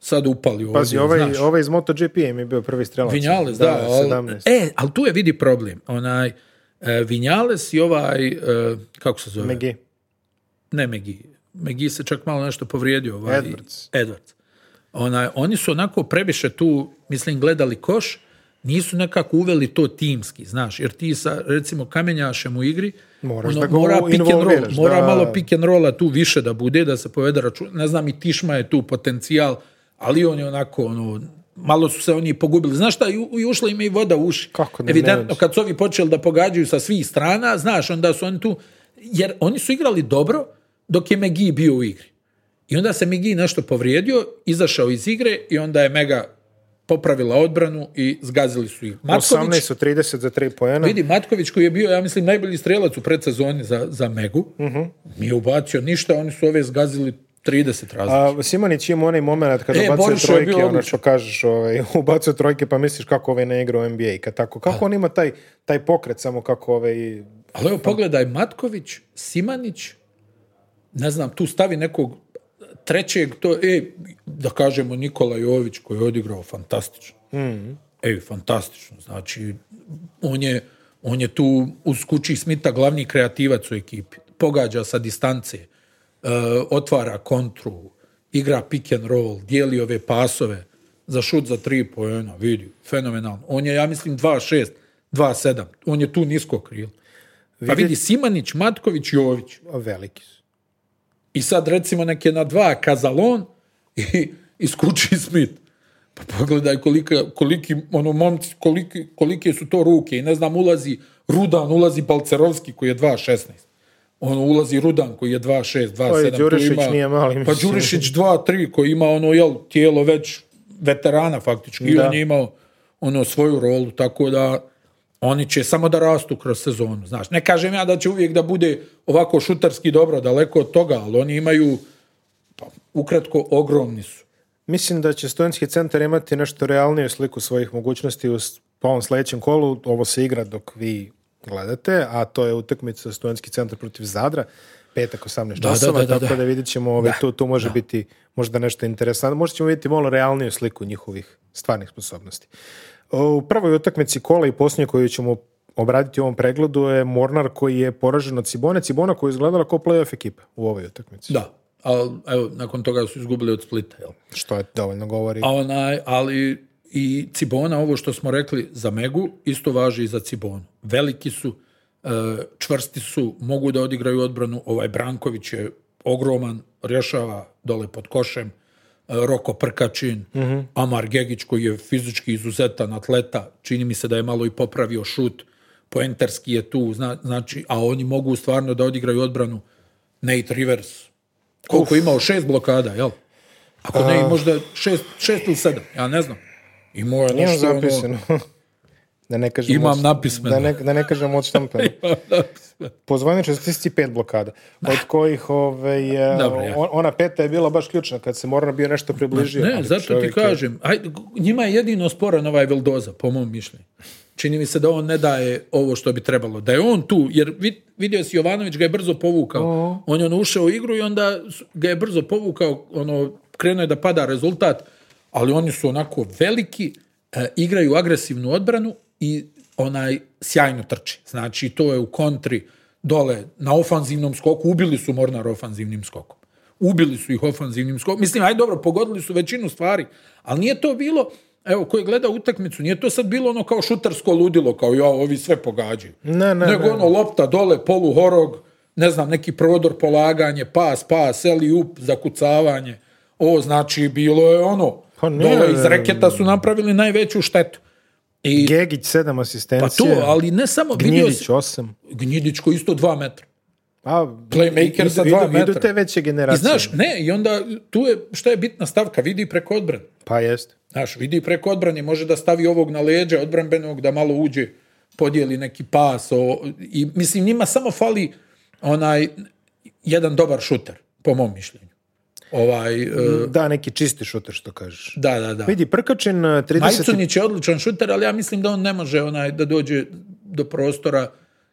sad upali ovdje, Pazi, ovaj, znaš. ovaj iz MotoGP mi je bio prvi strelac. Vinjales, da. E, ali tu je vidi problem. Onaj, e, Vinjales i ovaj, e, kako se zove? Megi. Ne Megi. Megi se čak malo nešto povrijedio. Ovaj, Edwards. Edwards oni su onako previše tu, mislim, gledali koš, nisu nekako uveli to timski, znaš, jer ti sa, recimo, kamenjašem u igri, ono, mora, pick and roll, mora malo pick and rolla tu više da bude, da se povede račun. Ne znam, i Tišma je tu potencijal, ali on je onako, ono, malo su se oni pogubili. Znaš šta, i ušla im i voda u uši. Evidentno, kad su ovi počeli da pogađaju sa svih strana, znaš, onda su oni tu, jer oni su igrali dobro dok je Megi bio u igri. I onda se Migi nešto povrijedio, izašao iz igre i onda je Mega popravila odbranu i zgazili su ih. Matković, 18 30 za 3 pojena. Vidi, Matković koji je bio, ja mislim, najbolji strelac u predsezoni za, za Megu, uh-huh. nije ubacio ništa, oni su ove zgazili 30 različit. A Simonić ima onaj moment kad e, ubacuje trojke, ono što kažeš, ovaj, ubacuje trojke pa misliš kako ove ovaj ne igra u NBA. Kad tako, kako on ima taj, taj pokret samo kako ove... Ovaj- Ali evo, pogledaj, Matković, Simanić, ne znam, tu stavi nekog trećeg, to je, da kažemo, Nikola Jović koji je odigrao fantastično. Mm. Ej, fantastično. Znači, on je, on je tu uz kući Smita glavni kreativac u ekipi. Pogađa sa distance, e, otvara kontru, igra pick and roll, dijeli ove pasove za šut za tri pojena, vidi, fenomenalno. On je, ja mislim, 2-6, 2 On je tu nisko kril. Pa vidi Simanić, Matković, Jović. Veliki su. I sad recimo neke na dva Kazalon i iskuči Smith. Pa pogledaj kolika, koliki, ono, momci, koliki, kolike su to ruke. I ne znam, ulazi Rudan, ulazi Balcerovski koji je 2.16. Ono, ulazi Rudan koji je 2.6, 2.7. Đurišić ima, nije mali. Pa mislim. Pa Đurišić 2.3 koji ima ono, jel, tijelo već veterana faktički. I on je imao ono, svoju rolu, tako da oni će samo da rastu kroz sezonu, znaš. Ne kažem ja da će uvijek da bude ovako šutarski dobro, daleko od toga, ali oni imaju, pa, ukratko, ogromni su. Mislim da će studentski centar imati nešto realniju sliku svojih mogućnosti u po ovom sljedećem kolu. Ovo se igra dok vi gledate, a to je utakmica studentski centar protiv Zadra petak 18 da, da, tako da vidit ćemo ovaj, tu, tu može biti možda nešto interesantno. Možda ćemo vidjeti malo realniju sliku njihovih stvarnih sposobnosti. U prvoj utakmici kola i posljednje koju ćemo obraditi u ovom pregledu je Mornar koji je poražen od Cibone. Cibona koja je izgledala kao playoff ekipa u ovoj utakmici. Da, ali evo, nakon toga su izgubili od Splita. Jel? Što je dovoljno govori. A ali i Cibona, ovo što smo rekli za Megu, isto važi i za Cibonu. Veliki su, e, čvrsti su, mogu da odigraju odbranu. Ovaj Branković je ogroman, rješava dole pod košem. E, Roko Prkačin, uh Amar Gegić koji je fizički izuzetan atleta, čini mi se da je malo i popravio šut, poentarski je tu, znači, a oni mogu stvarno da odigraju odbranu Nate Rivers, koliko Uf. imao šest blokada, jel? Ako ne, možda šest, šest ili sedam, ja ne znam. I mora nešto ono... Da ne kažem Imam od, napismeno. Da ne, da ne kažem 35 blokada, od kojih ove, ovaj, eh, ona peta je bila baš ključna, kad se morano bio nešto približio. Ne, zato ti kažem, aj, njima je jedino sporan ovaj Veldoza, po mom mišljenju. Čini mi se da on ne daje ovo što bi trebalo. Da je on tu, jer vidio si Jovanović ga je brzo povukao. On je on ušao u igru i onda ga je brzo povukao, ono, krenuo je da pada rezultat, ali oni su onako veliki, eh, igraju agresivnu odbranu, i onaj sjajno trči. Znači, to je u kontri dole na ofanzivnom skoku. Ubili su Mornar ofanzivnim skokom. Ubili su ih ofanzivnim skokom. Mislim, aj dobro, pogodili su većinu stvari, ali nije to bilo, evo, ko gleda utakmicu, nije to sad bilo ono kao šutarsko ludilo, kao ja, ovi sve pogađaju. Ne, ne, Nego ono lopta dole, polu horog, ne znam, neki prodor, polaganje, pas, pas, eli up, zakucavanje. Ovo znači, bilo je ono, pa dole iz reketa su napravili najveću štetu. I, Gegić sedam asistencija. Pa to, ali ne samo... Gnjidić osam. Gnjidić koji isto dva metra. pa Playmaker za dva metra. Idu te veće generacije. I znaš, ne, i onda tu je, šta je bitna stavka, vidi preko odbrane. Pa jest. Znaš, vidi preko odbrane, može da stavi ovog na leđe odbranbenog, da malo uđe, podijeli neki pas. O, I mislim, njima samo fali onaj jedan dobar šuter, po mom mišljenju. Ovaj, e, da, neki čisti šuter, što kažeš. Da, da, da. Vidi, Prkačin 30... E, Majcunić je odličan šuter, ali ja mislim da on ne može onaj, da dođe do prostora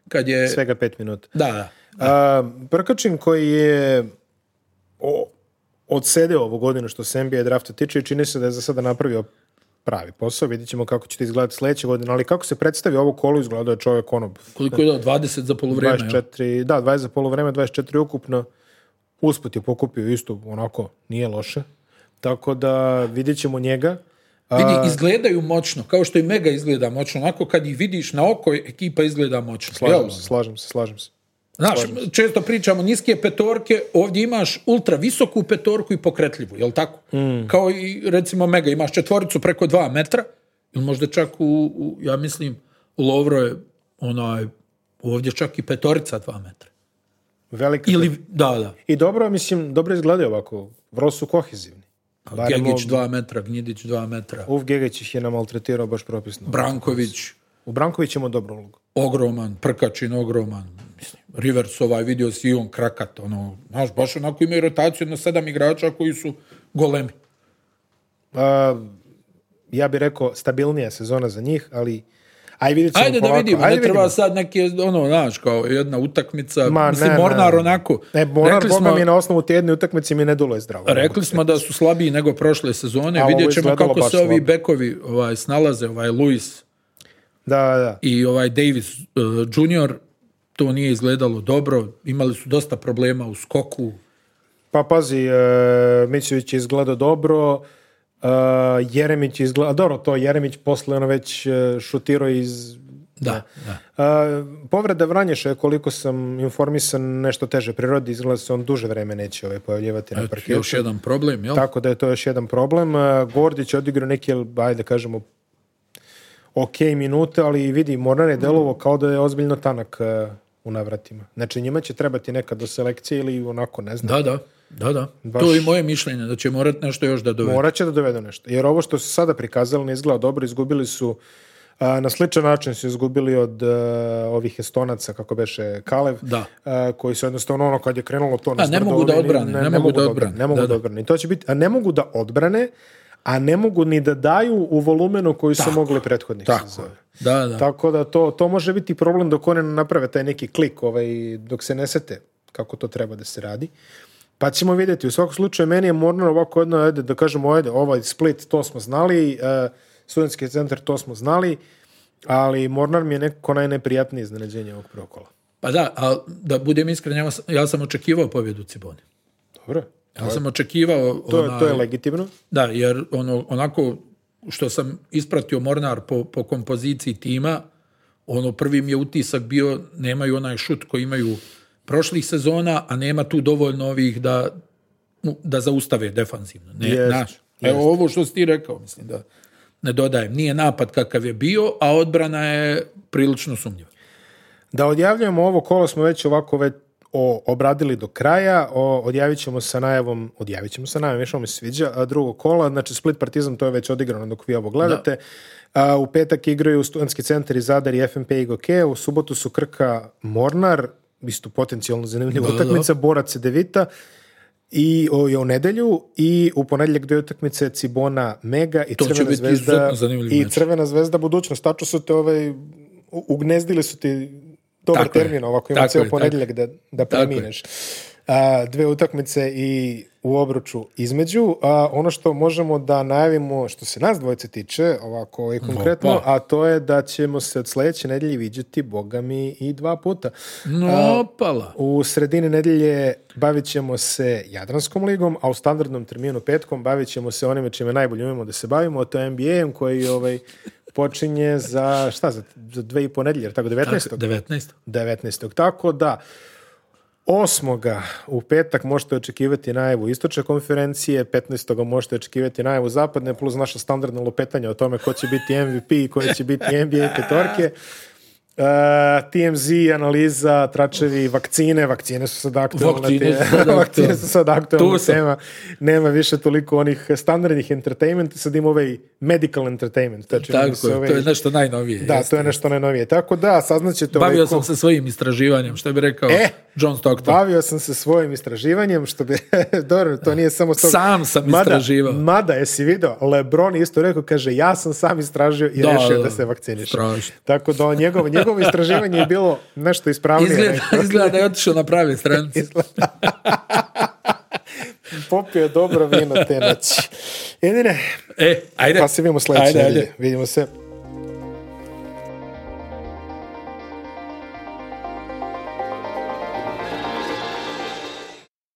kad je... Svega pet minuta. Da, da. Prkačin koji je o, odsedeo ovu godinu što se NBA drafta tiče i čini se da je za sada napravio pravi posao. vidit ćemo kako će to izgledati sledeće godine, ali kako se predstavi ovo kolo izgledao je čovjek ono... Koliko je dao? 20 za polovreme? 24, da, 20 za polovreme, 24 ukupno. Usput je pokupio isto, onako, nije loše. Tako da vidjet ćemo njega. Vidi, izgledaju moćno, kao što i Mega izgleda moćno. Onako kad ih vidiš na oko, ekipa izgleda moćno. Slažem se, slažem se, slažem se. Znaš, često pričamo niske petorke, ovdje imaš ultra visoku petorku i pokretljivu, jel tako? Mm. Kao i recimo Mega, imaš četvoricu preko dva metra, ili možda čak u, u ja mislim, u Lovro je onaj, ovdje čak i petorica dva metra. Velika Ili, da, da. I dobro, mislim, dobro izgledaju ovako. Vrlo su kohezivni. Gegić dva metra, Gnjidić dva metra. Uv Gegić ih je namaltretirao baš propisno. Branković. U Branković ima dobro ulogu. Ogroman, Prkačin ogroman. Mislim, Rivers ovaj video si i on krakat. Ono, znaš, baš onako imaju rotaciju na sedam igrača koji su golemi. ja bih rekao stabilnija sezona za njih, ali Aj Ajde da vidimo, Ajde ne treba sad neke, ono, znaš, kao jedna utakmica, Ma, mislim, Mornar onako. Ne, Mornar, smo, mi na osnovu tjedne utakmice mi ne je zdravo. Rekli smo da su slabiji nego prošle sezone, A, vidjet ćemo kako se ovi bekovi ovaj, snalaze, ovaj Luis da, da. i ovaj Davis eh, Junior, to nije izgledalo dobro, imali su dosta problema u skoku. Pa pazi, uh, Mićević je izgledao dobro, Uh, Jeremić izgleda, dobro, to Jeremić posle ono već uh, šutirao iz... Da, uh, povreda Vranješa je koliko sam informisan nešto teže prirodi, izgleda se on duže vreme neće ovaj, pojavljivati na parkiru Još jedan problem, jel? Tako da je to još jedan problem. Uh, Gordić je odigrao neke, ajde kažemo, ok minute, ali vidi, Mornar je delovo kao da je ozbiljno tanak uh, u navratima. Znači njima će trebati neka do selekcije ili onako, ne znam. Da, da. Da, da. To je moje mišljenje, da će morat nešto još da dovedu. Morat će da dovedu nešto. Jer ovo što su sada prikazali ne izgleda dobro, izgubili su na sličan način su izgubili od e, ovih estonaca, kako beše Kalev, e, koji su jednostavno ono kad je krenulo to na ne da ne, mogu da odbrane. Ne to će biti, a ne mogu da odbrane, a ne mogu ni da daju u volumenu koji su mogli prethodnih tako. Da, da. Tako da to, to može biti problem dok one naprave taj neki klik, ovaj, dok se ne sete kako to treba da se radi. Pa ćemo vidjeti. U svakom slučaju, meni je Mornar ovako jedno, ajde, da kažemo, ajde, ovaj split, to smo znali, e, studentski centar, to smo znali, ali Mornar mi je nekako najneprijatnije iznenađenje ovog prokola. Pa da, da budem iskren, ja sam očekivao pobjedu Cibone. Dobro. Ja sam očekivao... To, to je legitimno. Da, jer ono, onako što sam ispratio Mornar po, po kompoziciji tima, ono prvi mi je utisak bio, nemaju onaj šut koji imaju prošlih sezona, a nema tu dovoljno ovih da, da zaustave defanzivno. Ne, yes, naš. Evo ovo što si ti rekao, mislim da ne dodajem. Nije napad kakav je bio, a odbrana je prilično sumnjiva. Da odjavljujemo ovo kolo smo već ovako već obradili do kraja, o, odjavit ćemo sa najavom, odjavit ćemo sa najavom, više mi se sviđa, a drugo kola, znači Split Partizan, to je već odigrano dok vi ovo gledate. u petak igraju Studentski centar i Zadar i FNP i Goke, u subotu su Krka Mornar, isto potencijalno zanimljiva da, utakmica, da. Borac Devita i o, je u nedelju i u ponedjeljak dvije utakmice Cibona Mega i to Crvena zvezda i Crvena zvezda budućnost. Tačno su te ovaj Ugnezdili su ti dobar termin ovako ima cijel ponedjeljak da da premineš dve utakmice i u obruču između. A, ono što možemo da najavimo, što se nas dvojce tiče, ovako i konkretno, a to je da ćemo se od sljedeće nedelje vidjeti mi i dva puta. u sredini nedjelje bavit ćemo se Jadranskom ligom, a u standardnom terminu petkom bavit ćemo se onime čime najbolje umemo da se bavimo, a to je nba om koji ovaj, počinje za, šta, za, dve i tako, 19. 19. 19. Tako da, 8. u petak možete očekivati najavu istočne konferencije, 15. možete očekivati najavu zapadne, plus naša standardna lopetanja o tome ko će biti MVP i koje će biti NBA petorke. Uh, e, TMZ, analiza, tračevi, vakcine, vakcine su sad aktualne, vakcine, sad su sad aktualne, Nema više toliko onih standardnih entertainment, sad ima ovaj medical entertainment. Znači Tako, ovaj- to je nešto najnovije. Da, to je nešto najnovije. Tako da, saznaćete... Ovaj bavio ovaj sam se svojim istraživanjem, što bi rekao e, John Stockton. Bavio sam se svojim istraživanjem, što bi... Dobro, to nije samo... Stok... Sam sam mada, istraživao. Mada, jesi video, Lebron isto rekao, kaže, ja sam sam istražio i da, rešio da, se vakcinišem. Tako da, njegov, njegov ovo istraživanje je bilo nešto ispravnije. Izgleda, izgleda da je otišao na pravi stranci. Popio je dobro vino te noći. Jedine, e, ajde. pa se vidimo sljedeće. Ajde, ajde. Vidimo se.